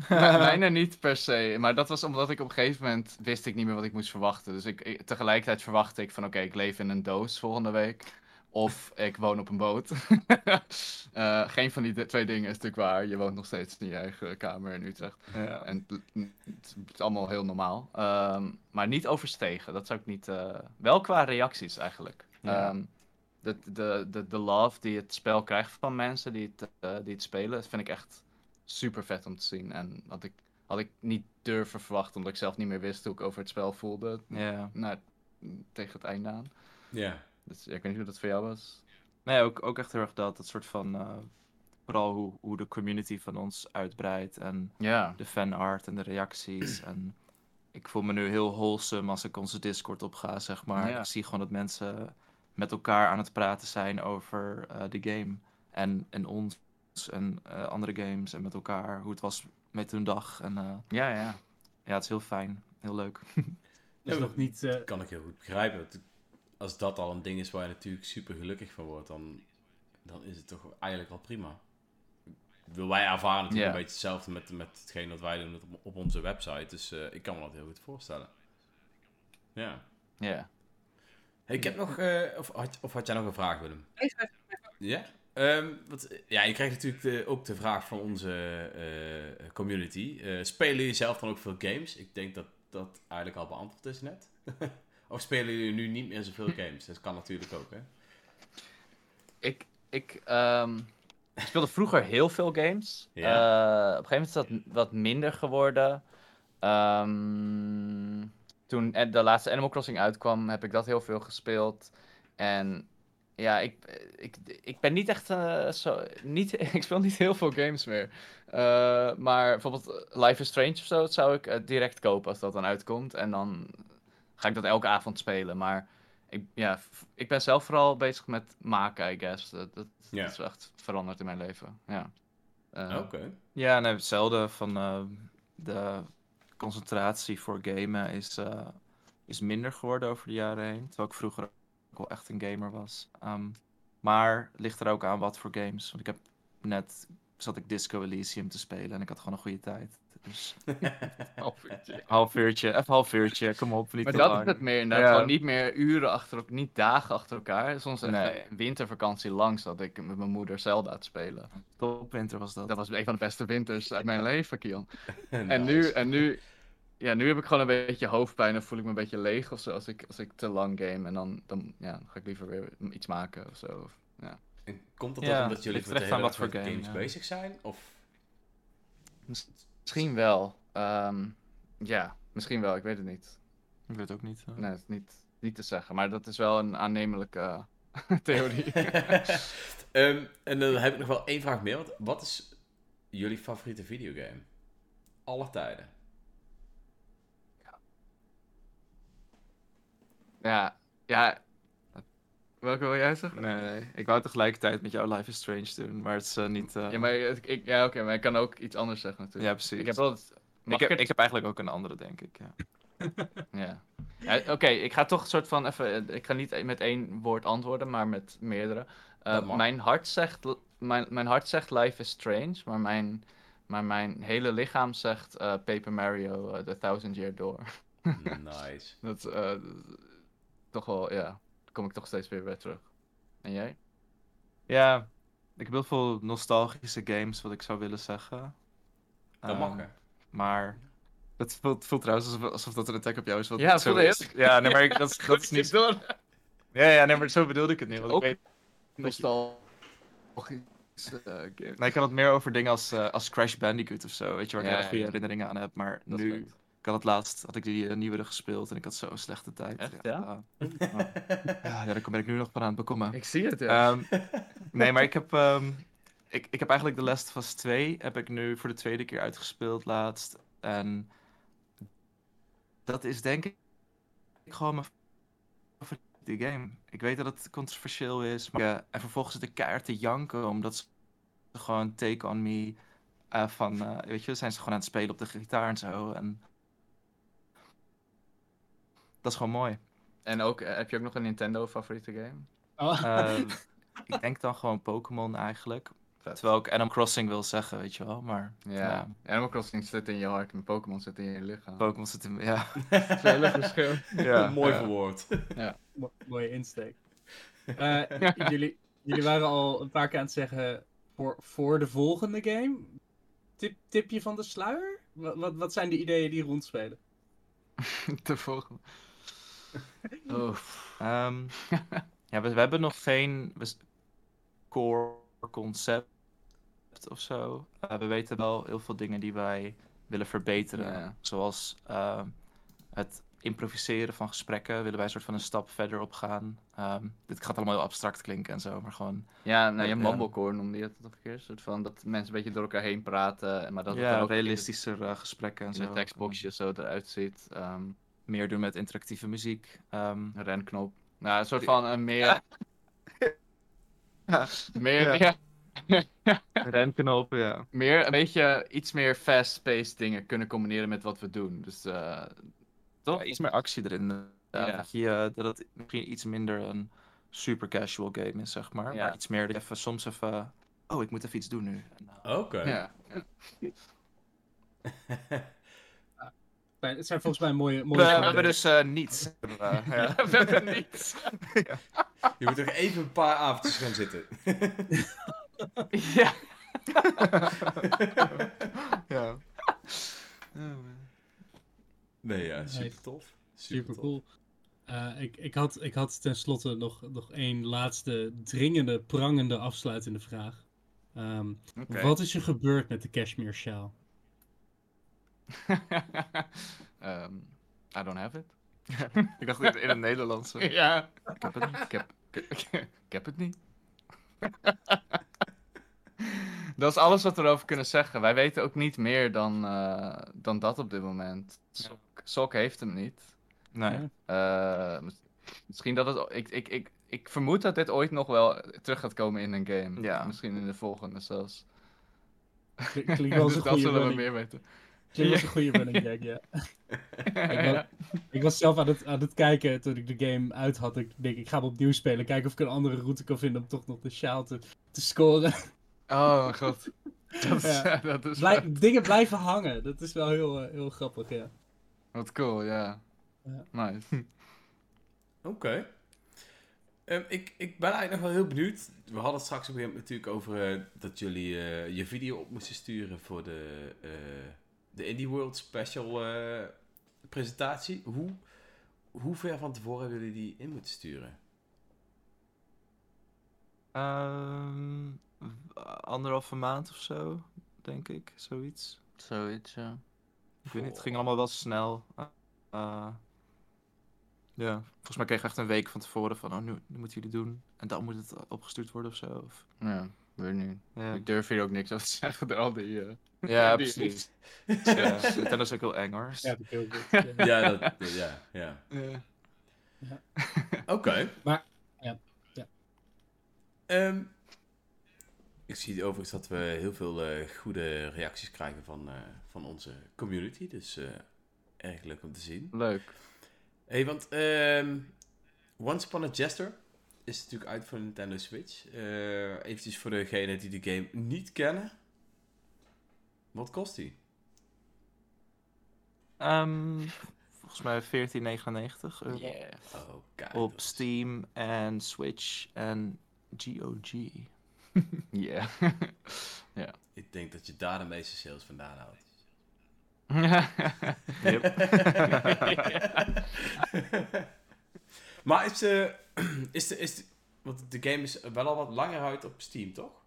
S4: Mijne niet per se, maar dat was omdat ik op een gegeven moment wist ik niet meer wat ik moest verwachten. Dus ik, ik- tegelijkertijd verwachtte ik van oké, ik leef in een doos volgende week. Of ik woon op een boot. Eh, geen van die twee dingen is natuurlijk waar. Je woont nog steeds in je eigen kamer in Utrecht.
S3: ja.
S4: En het, het is allemaal heel normaal. Ehm, maar niet overstegen. Dat zou ik niet. eh, wel qua reacties eigenlijk.
S3: Ja.
S4: Ehm, de, de, de, de love die het spel krijgt van mensen die het, eh, die het spelen, dat vind ik echt super vet om te zien. En had ik, had ik niet durven verwachten, omdat ik zelf niet meer wist hoe ik over het spel voelde.
S3: ja.
S4: Nou, tegen het einde aan.
S1: Ja.
S4: Dus ja, ik weet niet hoe dat voor jou was.
S3: Nee, ook, ook echt heel erg dat, dat soort van... eh, vooral hoe, hoe de community van ons uitbreidt en
S4: Ja.
S3: de fanart en de reacties. En ik voel me nu heel wholesome als ik onze Discord opga, zeg maar.
S4: Ja.
S3: Ik zie gewoon dat mensen met elkaar aan het praten zijn over eh, de game. En, en ons en eh, andere games en met elkaar. Hoe het was met hun dag. En eh,
S4: Ja, ja.
S3: ja, het is heel fijn. Heel leuk.
S2: is nog niet... eh,
S1: kan ik heel goed begrijpen. Het- Als dat al een ding is waar je natuurlijk super gelukkig van wordt, dan, dan is het toch eigenlijk al prima. Wil wij ervaren natuurlijk een beetje hetzelfde met, met hetgeen wat wij doen op, op onze website. Dus eh, ik kan me dat heel goed voorstellen. Ja.
S4: Ja.
S1: Hey, ik heb nog, eh, of, had, of had jij nog een vraag, Willem? Ja? Ehm, wat, ja, je krijgt natuurlijk de, ook de vraag van onze eh, community. Eh, spelen jullie zelf dan ook veel games? Ik denk dat dat eigenlijk al beantwoord is net. of spelen jullie nu niet meer zoveel games? Dat kan natuurlijk ook, hè?
S4: Ik, ik, ehm, ik speelde vroeger heel veel games.
S1: Ja.
S4: Eh, op een gegeven moment is dat wat minder geworden. Ehm, toen eh, de laatste Animal Crossing uitkwam, heb ik dat heel veel gespeeld. En ja, ik, ik, ik ben niet echt eh, zo. Niet, ik speel niet heel veel games meer. Maar bijvoorbeeld Life is Strange of zo, dat zou ik direct kopen als dat dan uitkomt. En dan ga ik dat elke avond spelen. Maar ik, ja, ik ben zelf vooral bezig met maken, I guess. Dat, dat, is echt veranderd in mijn leven. Ja. Eh,
S1: Oké.
S3: Ja, nee, hetzelfde van eh, de concentratie voor gamen is, eh, is minder geworden over de jaren heen. Terwijl ik vroeger ook wel echt een gamer was. Ehm, maar het ligt er ook aan wat voor games. Want ik heb net zat ik Disco Elysium te spelen en ik had gewoon een goede tijd. Dus half uurtje, even half uurtje, kom op, niet
S4: Maar
S3: te
S4: dat
S3: lang.
S4: is het meer, inderdaad.
S3: Ja.
S4: Gewoon niet meer uren achter elkaar, niet dagen achter elkaar. Soms echt
S3: Nee.
S4: een wintervakantie lang zat ik met mijn moeder Zelda te spelen.
S3: Topwinter was dat.
S4: Dat was een van de beste winters uit mijn leven, Kian. En nu, en nu, ja, nu heb ik gewoon een beetje hoofdpijn en voel ik me een beetje leeg of zo als ik, als ik te lang game. En dan, dan, ja, dan ga ik liever weer iets maken of zo. Of-
S1: En komt dat
S3: Ja,
S1: ook omdat jullie voor de hele
S3: wat voor
S1: games
S3: ja.
S1: bezig zijn? Of...
S4: Misschien wel. Ehm, ja, misschien wel, ik weet het niet.
S3: Ik weet het ook niet. eh.
S4: Nee, het is niet, niet te zeggen, maar dat is wel een aannemelijke eh, theorie.
S1: Ehm, en dan heb ik nog wel één vraag meer. Wat, wat is jullie favoriete videogame? Aller tijden.
S4: ja, ja. Welke wil jij zeggen?
S3: Nee, nee, ik wou tegelijkertijd met jou Life is Strange doen, maar het is eh, niet... eh,
S4: Ja, maar ik, ik- ja, oké, maar ik kan ook iets anders zeggen natuurlijk.
S3: ja, precies.
S4: Ik heb. Mag
S3: ik, heb, ik heb eigenlijk ook een andere, denk ik. Ja.
S4: Ja. Ja, Oké, ik ga toch een soort van even. Ik ga niet met één woord antwoorden, maar met meerdere. Eh, mijn hart zegt. Mijn, mijn hart zegt Life is Strange, maar mijn, maar mijn hele lichaam zegt eh, Paper Mario eh, The Thousand Year Door.
S1: Nice.
S4: Dat eh, toch wel, ja. Kom ik toch steeds weer bij terug. En jij?
S3: ja, ik heb heel veel nostalgische games, wat ik zou willen zeggen.
S1: Dat
S3: Ehm,
S1: mag, hè?
S3: Maar het voelt, voelt trouwens alsof, alsof dat een attack op jou is. Wat
S4: Ja, het
S3: zo is. Ja, nee, maar ik, dat, is- dat is niet...
S4: door.
S3: Ja, ja, nee, maar zo bedoelde ik het niet. Want ik
S4: Ook-
S3: weet...
S4: Nostalgisch eh.
S3: Nee, ik had het meer over dingen als, eh, als Crash Bandicoot of zo, weet je, waar ik
S4: Ja,
S3: erg goede
S4: ja.
S3: herinneringen aan heb. Maar
S4: Dat
S3: nu. Ik had het laatst, had ik die eh, nieuwere gespeeld en ik had zo'n slechte tijd.
S4: Echt, ja?
S3: Ja, ja, daar ben ik nu nog van aan het bekomen.
S4: Ik zie het, ja.
S3: Ehm, nee, maar ik heb, ehm, ik, ik heb eigenlijk The Last of Us 2 heb ik nu voor de tweede keer uitgespeeld laatst. En dat is denk ik gewoon mijn favoriete game. Ik weet dat het controversieel is, maar ja, en vervolgens zit ik keihard te janken omdat ze gewoon Take On Me eh, van, eh, weet je, zijn ze gewoon aan het spelen op de gitaar en zo. En dat is gewoon mooi.
S4: En ook, eh, heb je ook nog een Nintendo favoriete game?
S2: oh,
S3: Ehm, ik denk dan gewoon Pokémon eigenlijk.
S4: Vet.
S3: Terwijl ik Animal Crossing wil zeggen, weet je wel. Maar
S4: Ja.
S3: Ja.
S4: Animal Crossing zit in je hart en Pokémon zit in je lichaam.
S3: Pokémon zit in... Ja.
S4: Dat is een hele verschil.
S3: ja.
S1: Mooi
S3: ja.
S1: verwoord.
S2: mo- mooie insteek. Eh, jullie, jullie waren al een paar keer aan het zeggen voor, voor de volgende game. Tip, tipje van de sluier? Wat, wat, wat zijn de ideeën die rondspelen?
S4: De volgende. Oh.
S3: Ehm, ja, we, we hebben nog geen core concept of zo. Eh, we weten wel heel veel dingen die wij willen verbeteren. Zoals ehm, het improviseren van gesprekken willen wij een soort van een stap verder op gaan. Ehm, dit gaat allemaal heel abstract klinken en zo, maar gewoon...
S4: Ja, nou, je
S3: Ja.
S4: mumblecore noemde je het nog een keer. Een soort van dat mensen een beetje door elkaar heen praten. Maar dat het
S3: ja,
S4: ook de-
S3: realistischer eh, gesprekken en
S4: in de
S3: zo.
S4: tekstboxje zo eruit ziet.
S3: Meer doen met interactieve muziek. Ehm,
S4: renknop. Nou, een soort van een meer...
S3: Ja.
S4: meer,
S3: Ja.
S4: ja.
S3: Renknop, ja.
S4: meer, een beetje iets meer fast-paced dingen kunnen combineren met wat we doen. Dus eh, toch?
S3: Ja, iets meer actie erin. eh,
S4: Ja.
S3: Dat, je, eh, dat het misschien iets minder een super casual game is, zeg maar.
S4: Ja.
S3: Maar iets meer dat even, soms even... Oh, ik moet even iets doen nu. Eh,
S1: Oké.
S4: Ja.
S2: Het zijn volgens mij mooie...
S3: we,
S2: mooie
S3: we hebben dus eh, niets. Eh, ja.
S4: we hebben niets.
S1: Je moet er even een paar avondjes gaan zitten.
S4: ja.
S3: ja.
S1: nee, ja, super tof.
S2: Super cool. Eh, ik, ik, had, ik had tenslotte nog, nog één laatste dringende, prangende afsluitende vraag. Ehm. Wat is er gebeurd met de cashmere sjaal?
S4: Ehm, I don't have it.
S3: Ik dacht in, in het Nederlands.
S4: Ja.
S3: Ik heb het niet.
S4: Ik heb, ik, ik heb het niet. dat is alles wat we erover kunnen zeggen. Wij weten ook niet meer dan, eh, dan dat op dit moment. Sok, Sok heeft hem niet.
S3: Nee.
S4: Eh, mis- misschien dat het. Ik, ik, ik, ik vermoed dat dit ooit nog wel terug gaat komen in een game.
S3: Ja.
S4: Misschien in de volgende zelfs.
S2: Klinkt wel
S4: Dus dat zullen we meer weten.
S2: Klinkt als een goede running gag, ja. ik, was, ik was zelf aan het, aan het kijken toen ik de game uit had. Ik denk, ik ga hem opnieuw spelen. Kijken of ik een andere route kan vinden om toch nog de sjaal te, te scoren.
S4: Oh mijn god. Dat is,
S2: Ja.
S4: dat is
S2: Blij- dingen blijven hangen. Dat is wel heel, eh, heel grappig, ja.
S4: wat cool, ja.
S2: Ja.
S4: Nice.
S1: Oké. Ehm, ik, ik ben eigenlijk nog wel heel benieuwd. We hadden het straks op een gegeven moment natuurlijk over eh, dat jullie eh, je video op moesten sturen voor de, eh, de Indie World Special eh, presentatie. Hoe, hoe ver van tevoren hebben jullie die in moeten sturen?
S3: Ehm, w- anderhalve maand of zo, denk ik. Zoiets.
S4: Zoiets, ja.
S3: Ik weet niet, het ging allemaal wel snel. Eh, ja, volgens mij kregen we echt een week van tevoren van, oh, nu, nu moeten jullie doen. En dan moet het opgestuurd worden of zo. Of,
S4: Ja, weet niet.
S3: ja,
S4: Ik durf hier ook niks over te zeggen door al die... eh,
S3: ja precies. ja, Nintendo is ook heel eng hoor.
S2: Ja, dat is heel goed. Ja.
S1: Ja, dat, ja, ja.
S4: Ja.
S1: Oké.
S2: Maar, ja, ja.
S1: Ehm, ik zie overigens dat we heel veel eh, goede reacties krijgen van, eh, van onze community. Dus eh, erg leuk om te zien.
S4: Leuk.
S1: hey, want ehm Once Upon a Jester is natuurlijk uit voor de Nintendo Switch. Eh eventjes voor degenen die de game niet kennen. Wat kost die?
S3: Ehm, volgens mij 14,99 euro.
S4: Yeah.
S1: Oh, kijk.
S3: Op Steam en Switch en GOG.
S4: Yeah.
S1: Ik denk dat je daar de meeste sales vandaan houdt.
S3: Yep.
S1: maar is, eh is, de, is de, want de game is wel al wat langer uit op Steam, toch?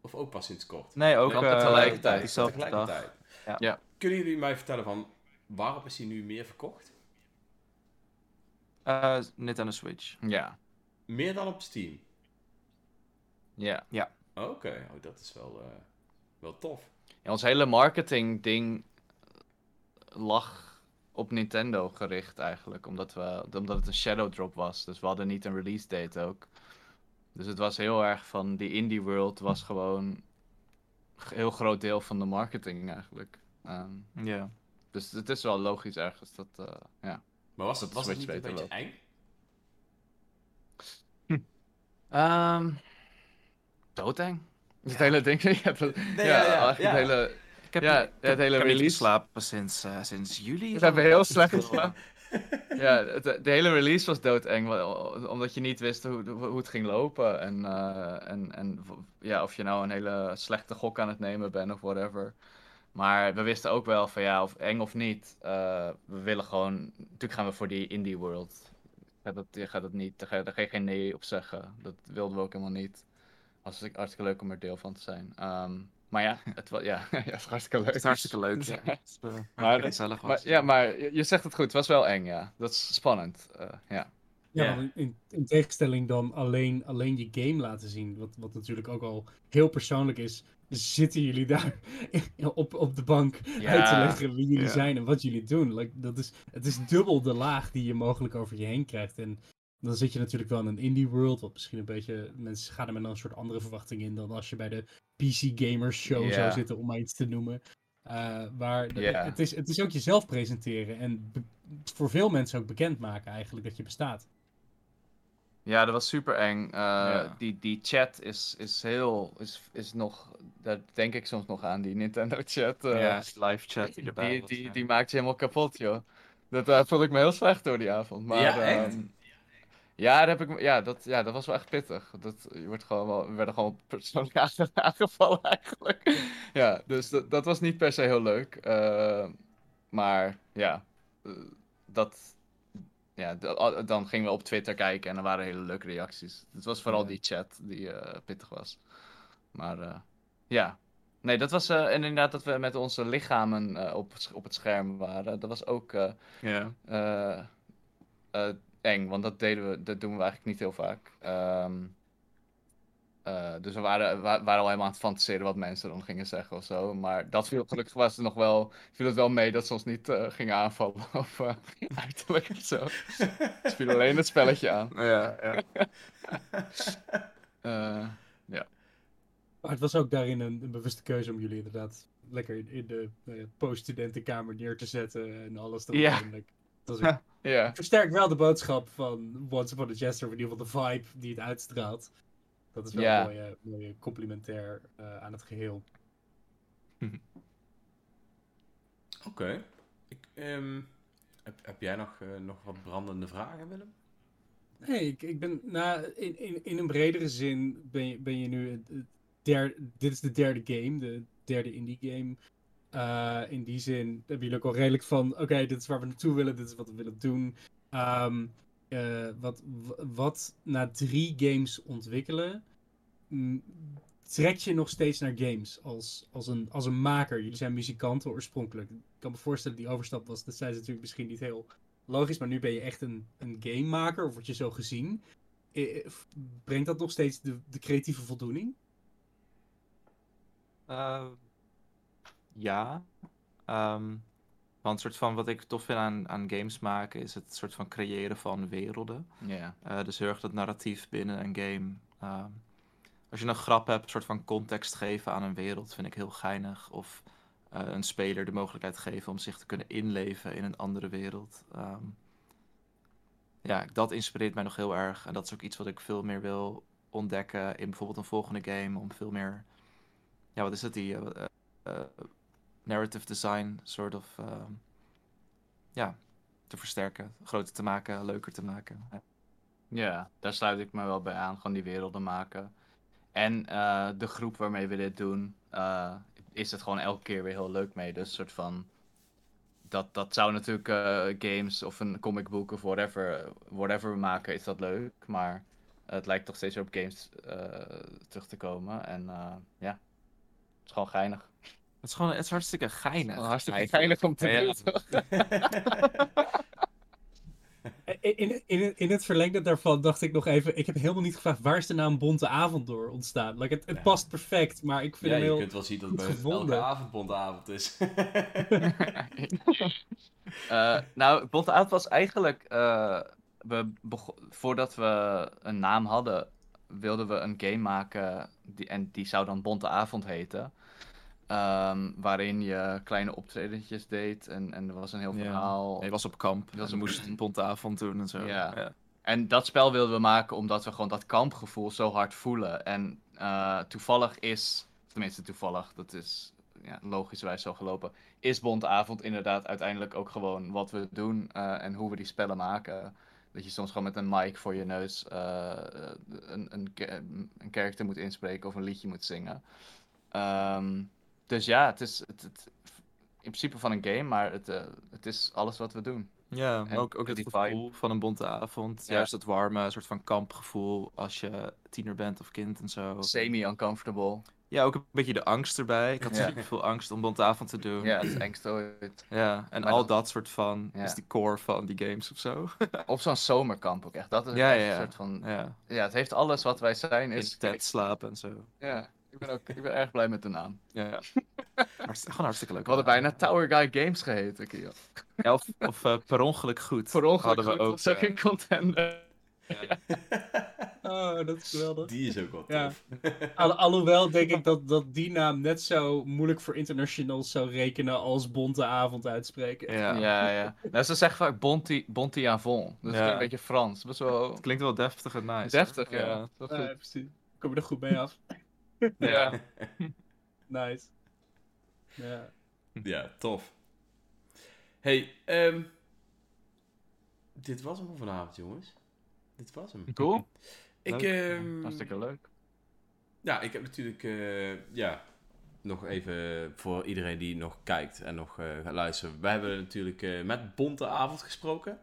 S1: Of ook pas sinds kort?
S3: Nee, ook
S4: Nee,
S3: eh,
S4: tegelijkertijd.
S1: Tegelijkertijd.
S3: Ja.
S4: Ja.
S1: Kunnen jullie mij vertellen van waarop is hij nu meer verkocht?
S3: Eh, Nintendo Switch.
S4: Ja.
S1: Meer dan op Steam?
S4: Ja.
S1: Oké, oh, dat is wel, eh, wel tof.
S4: Ja, ons hele marketing ding lag op Nintendo gericht eigenlijk. Omdat, we, omdat het een shadow drop was. Dus we hadden niet een release date ook. Dus het was heel erg van die indie world was gewoon een heel groot deel van de marketing eigenlijk. Ehm,
S3: Ja.
S4: dus het is wel logisch ergens dat, eh, ja.
S1: Maar was
S4: Dat
S1: het, was het niet een beetje
S4: beter
S1: eng?
S4: Ehm doodeng. Het hele ding. ja, dat-
S1: Nee,
S4: ja,
S1: ja, ja,
S4: eigenlijk
S1: ja.
S4: het hele...
S3: Ik heb,
S4: Ja,
S3: ik
S4: het hele
S3: ik heb niet
S4: release-
S3: geslapen sinds, eh, sinds juli.
S4: We hebben heel slecht geslapen. Ja, het, de hele release was doodeng, omdat je niet wist hoe, hoe het ging lopen. En, eh, en, en ja, of je nou een hele slechte gok aan het nemen bent of whatever. Maar we wisten ook wel van ja, of eng of niet. eh, we willen gewoon, natuurlijk gaan we voor die indie world. Dat, je gaat dat niet, daar ga, je geen nee op zeggen. Dat wilden we ook helemaal niet. Was het hartstikke leuk om er deel van te zijn. Ehm, Maar ja, het was, ja, ja, het was hartstikke leuk.
S3: Het is hartstikke leuk. Ja.
S4: Ja.
S3: Het is, eh,
S4: Maar-
S3: gezellig
S4: Maar,
S3: was.
S4: ja, maar je je zegt het goed. Het was wel eng, ja. Dat is spannend. eh, ja.
S2: Ja, in, in tegenstelling dan alleen, alleen je game laten zien, wat, wat natuurlijk ook al heel persoonlijk is, zitten jullie daar op, op de bank uit te leggen wie jullie
S3: Ja.
S2: zijn en wat jullie doen. Like, dat is, het is dubbel de laag die je mogelijk over je heen krijgt. En dan zit je natuurlijk wel in een indie world, wat misschien een beetje, mensen gaan er met een soort andere verwachting in dan als je bij de PC Gamers Show zou zitten, om maar iets te noemen. Uh, waar de-
S4: Ja.
S2: het, is, het is ook jezelf presenteren en be- voor veel mensen ook bekendmaken eigenlijk dat je bestaat.
S4: Ja, dat was super eng. Eh,
S3: Ja.
S4: die, die chat is, is heel. Is, is nog. Daar denk ik soms nog aan, die Nintendo chat. eh,
S3: ja, live chat die erbij
S4: die,
S3: was,
S4: die,
S3: ja.
S4: die maakt je helemaal kapot, joh. Dat eh, voelde ik me heel slecht door die avond. Maar,
S1: Ja, echt?
S4: ehm, ja, daar heb ik, ja, dat, ja, dat was wel echt pittig. Dat, je wordt gewoon wel, we werden gewoon persoonlijk aange- aangevallen eigenlijk. ja, dus dat, dat was niet per se heel leuk. Eh, maar ja, eh, dat, ja, dan gingen we op Twitter kijken en er waren hele leuke reacties. Het was vooral
S2: Ja.
S4: die chat die eh, pittig was. Maar ja, nee, dat was en inderdaad dat we met onze lichamen op, op het scherm waren. Dat was ook
S3: Ja.
S4: Eh, eh, eng, want dat deden we, dat doen we eigenlijk niet heel vaak. Ehm, eh, dus we waren, we waren al helemaal aan het fantaseren wat mensen dan gingen zeggen of zo. Maar dat viel gelukkig was het nog wel, viel het wel mee dat ze ons niet eh, gingen aanvallen uh, uiterlijk of zo. Ze viel alleen het spelletje aan.
S3: Ja, ja.
S4: Eh,
S2: Maar het was ook daarin een, een bewuste keuze om jullie inderdaad lekker in, in de eh, post-studentenkamer neer te zetten en alles erop.
S4: Ja.
S2: Dat
S4: ja.
S2: versterkt wel de boodschap van Once Upon a Jester, of in ieder geval de vibe die het uitstraalt. Dat is wel
S4: Ja.
S2: een mooie, mooie complimentair eh, aan het geheel.
S1: Oké. Ik, ehm, heb, heb jij nog, eh, nog wat brandende vragen, Willem?
S2: Nee, ik, ik ben, nou, in, in, in een bredere zin ben je, ben je nu, derde, dit is de derde game, de derde indie game. Eh, in die zin hebben jullie ook al redelijk van, oké, dit is waar we naartoe willen, dit is wat we willen doen. Ehm, eh, wat, wat na drie games ontwikkelen, mm, trekt je nog steeds naar games als, als, een, als een maker. Jullie zijn muzikanten oorspronkelijk. Ik kan me voorstellen, die overstap was destijds natuurlijk misschien niet heel logisch, maar nu ben je echt een, een gamemaker, of word je zo gezien. Eh, Brengt dat nog steeds de, de creatieve voldoening?
S3: Eh, ja. Ehm, want soort van wat ik tof vind aan, aan games maken is het soort van creëren van werelden.
S4: Ja.
S3: Eh, dus heel erg dat narratief binnen een game. Ehm, als je een grap hebt, een soort van context geven aan een wereld, vind ik heel geinig. Of eh, een speler de mogelijkheid geven om zich te kunnen inleven in een andere wereld. Ehm, ja, dat inspireert mij nog heel erg. En dat is ook iets wat ik veel meer wil ontdekken in bijvoorbeeld een volgende game. Om veel meer, ja, wat is het, die eh, narrative design soort of, ehm, ja, te versterken, groter te maken, leuker te maken. Ja.
S4: Daar sluit ik me wel bij aan. Gewoon die werelden maken. En eh, de groep waarmee we dit doen, eh, is het gewoon elke keer weer heel leuk mee. Dus soort van. Dat, dat zou natuurlijk eh, games of een comic book of whatever, whatever we maken, is dat leuk. Maar het lijkt toch steeds weer op games terug te komen. En ja, het is gewoon geinig.
S3: Het is gewoon, het is hartstikke geinig.
S4: Gewoon hartstikke geinig om te
S3: Ja.
S2: In, in, in, het verlengde daarvan dacht ik nog even, ik heb helemaal niet gevraagd, waar is de naam Bonte Avond door ontstaan? Like, het, het
S1: Ja.
S2: past perfect, maar ik vind
S1: Ja,
S2: hem
S1: je kunt wel zien dat
S2: goed
S1: het elke avond bondavond is.
S4: Eh, nou, Bonte Avond was eigenlijk. eh, we voordat we een naam hadden, wilden we een game maken. Die, en die zou dan Bonte Avond heten. Ehm, waarin je kleine optredentjes deed. En, en er was een heel
S3: Ja.
S4: verhaal.
S3: Je was op kamp.
S4: was
S3: Je moest een bonte avond doen en zo.
S4: Ja. En dat spel wilden we maken omdat we gewoon dat kampgevoel zo hard voelen. En eh, toevallig is, tenminste toevallig, dat is ja, logischerwijs zo gelopen, is Bondavond inderdaad uiteindelijk ook gewoon wat we doen eh, en hoe we die spellen maken. Dat je soms gewoon met een mic voor je neus eh, een, een, een character moet inspreken of een liedje moet zingen. Ehm, dus ja, het is het, het- in principe van een game, maar het, eh, het is alles wat we doen.
S3: Ja,
S4: En
S3: ook, ook het gevoel van een bonte avond.
S4: Ja.
S3: Juist dat warme soort van kampgevoel als je tiener bent of kind en zo.
S4: Semi-uncomfortable.
S3: Ja, ook een beetje de angst erbij. Ik had
S4: Ja.
S3: super veel angst om Bonte Avond te doen.
S4: Ja, het is engst ooit.
S3: Ja, en
S4: Maar
S3: al
S4: dat-
S3: dat soort van,
S4: Ja.
S3: is die core van die games of zo.
S4: Op zo'n zomerkamp ook echt. Dat is
S3: Ja,
S4: een soort van...
S3: ja,
S4: Ja, het heeft alles wat wij zijn.
S3: in
S4: Is,
S3: tent slapen en zo.
S4: ja, ik ben, ook, ik ben erg blij met de naam.
S3: Ja, ja. Hartst- gewoon hartstikke leuk.
S4: We hadden bijna Tower Guy Games geheten, Kiel.
S3: Ja, of of eh, per ongeluk goed.
S4: Voor ongeluk
S3: hadden we
S4: goed,
S3: ook.
S4: ook
S3: eh,
S4: een contender.
S2: Oh, dat is geweldig.
S1: Die is ook wel
S2: Ja.
S1: tof.
S2: Al, alhoewel denk ik dat, dat die naam net zo moeilijk voor internationals zou rekenen als Bonte Avond uitspreken.
S3: ja.
S4: Ja, ja. Nou, ze zeggen vaak Bonti, Bonti Avon. Dus
S3: Ja.
S4: is een beetje Frans. Best wel
S3: Het klinkt wel deftig en nice.
S4: deftig, ja. Dat is
S2: Ja, precies. Kom je er goed mee af.
S4: Ja.
S2: Nice. Ja.
S1: Ja, tof. Hey, ehm dit was hem voor vanavond, jongens. Dit was hem.
S4: Cool.
S1: Ik,
S3: Leuk.
S1: ehm,
S4: Hartstikke leuk.
S1: ja, ik heb natuurlijk, eh, ja, nog even voor iedereen die nog kijkt en nog eh, gaat luisteren. Wij hebben natuurlijk eh, met Bonte Avond gesproken.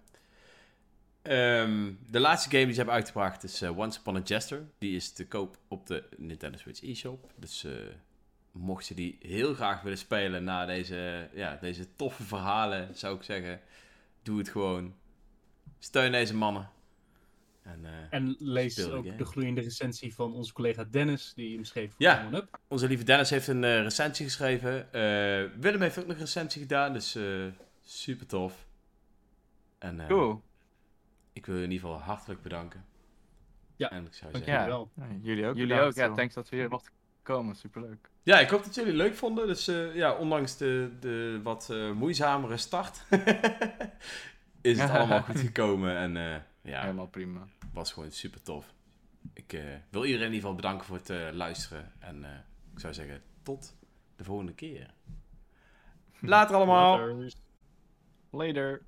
S1: Ehm, de laatste game die ze hebben uitgebracht is eh, Once Upon a Jester. Die is te koop op de Nintendo Switch eShop. Dus eh, mocht je die heel graag willen spelen na deze, ja, deze toffe verhalen, zou ik zeggen, doe het gewoon. Steun deze mannen. En, eh,
S2: En lees ook
S1: game.
S2: de gloeiende recensie van onze collega Dennis, die hem schreef voor
S1: Ja.
S2: Up.
S1: Onze lieve Dennis heeft een eh, recensie geschreven. Eh, Willem heeft ook nog een recensie gedaan, dus eh, super tof. En eh,
S4: Cool.
S1: Ik wil je in ieder geval hartelijk bedanken.
S2: Ja,
S1: En ik zou zeggen,
S4: Ja.
S2: wel.
S3: Ja, jullie ook.
S4: Jullie
S3: bedankt,
S4: ook. Ja, thanks dat we hier mochten komen. Superleuk.
S1: ja, ik hoop dat jullie het leuk vonden. Dus eh, ja, ondanks de, de wat eh, moeizamere start, is het allemaal goed gekomen. En eh, ja,
S4: Helemaal prima.
S1: was gewoon super tof. Ik eh, wil iedereen in ieder geval bedanken voor het eh, luisteren. En eh, ik zou zeggen, tot de volgende keer. Later allemaal.
S2: Later.
S4: Later.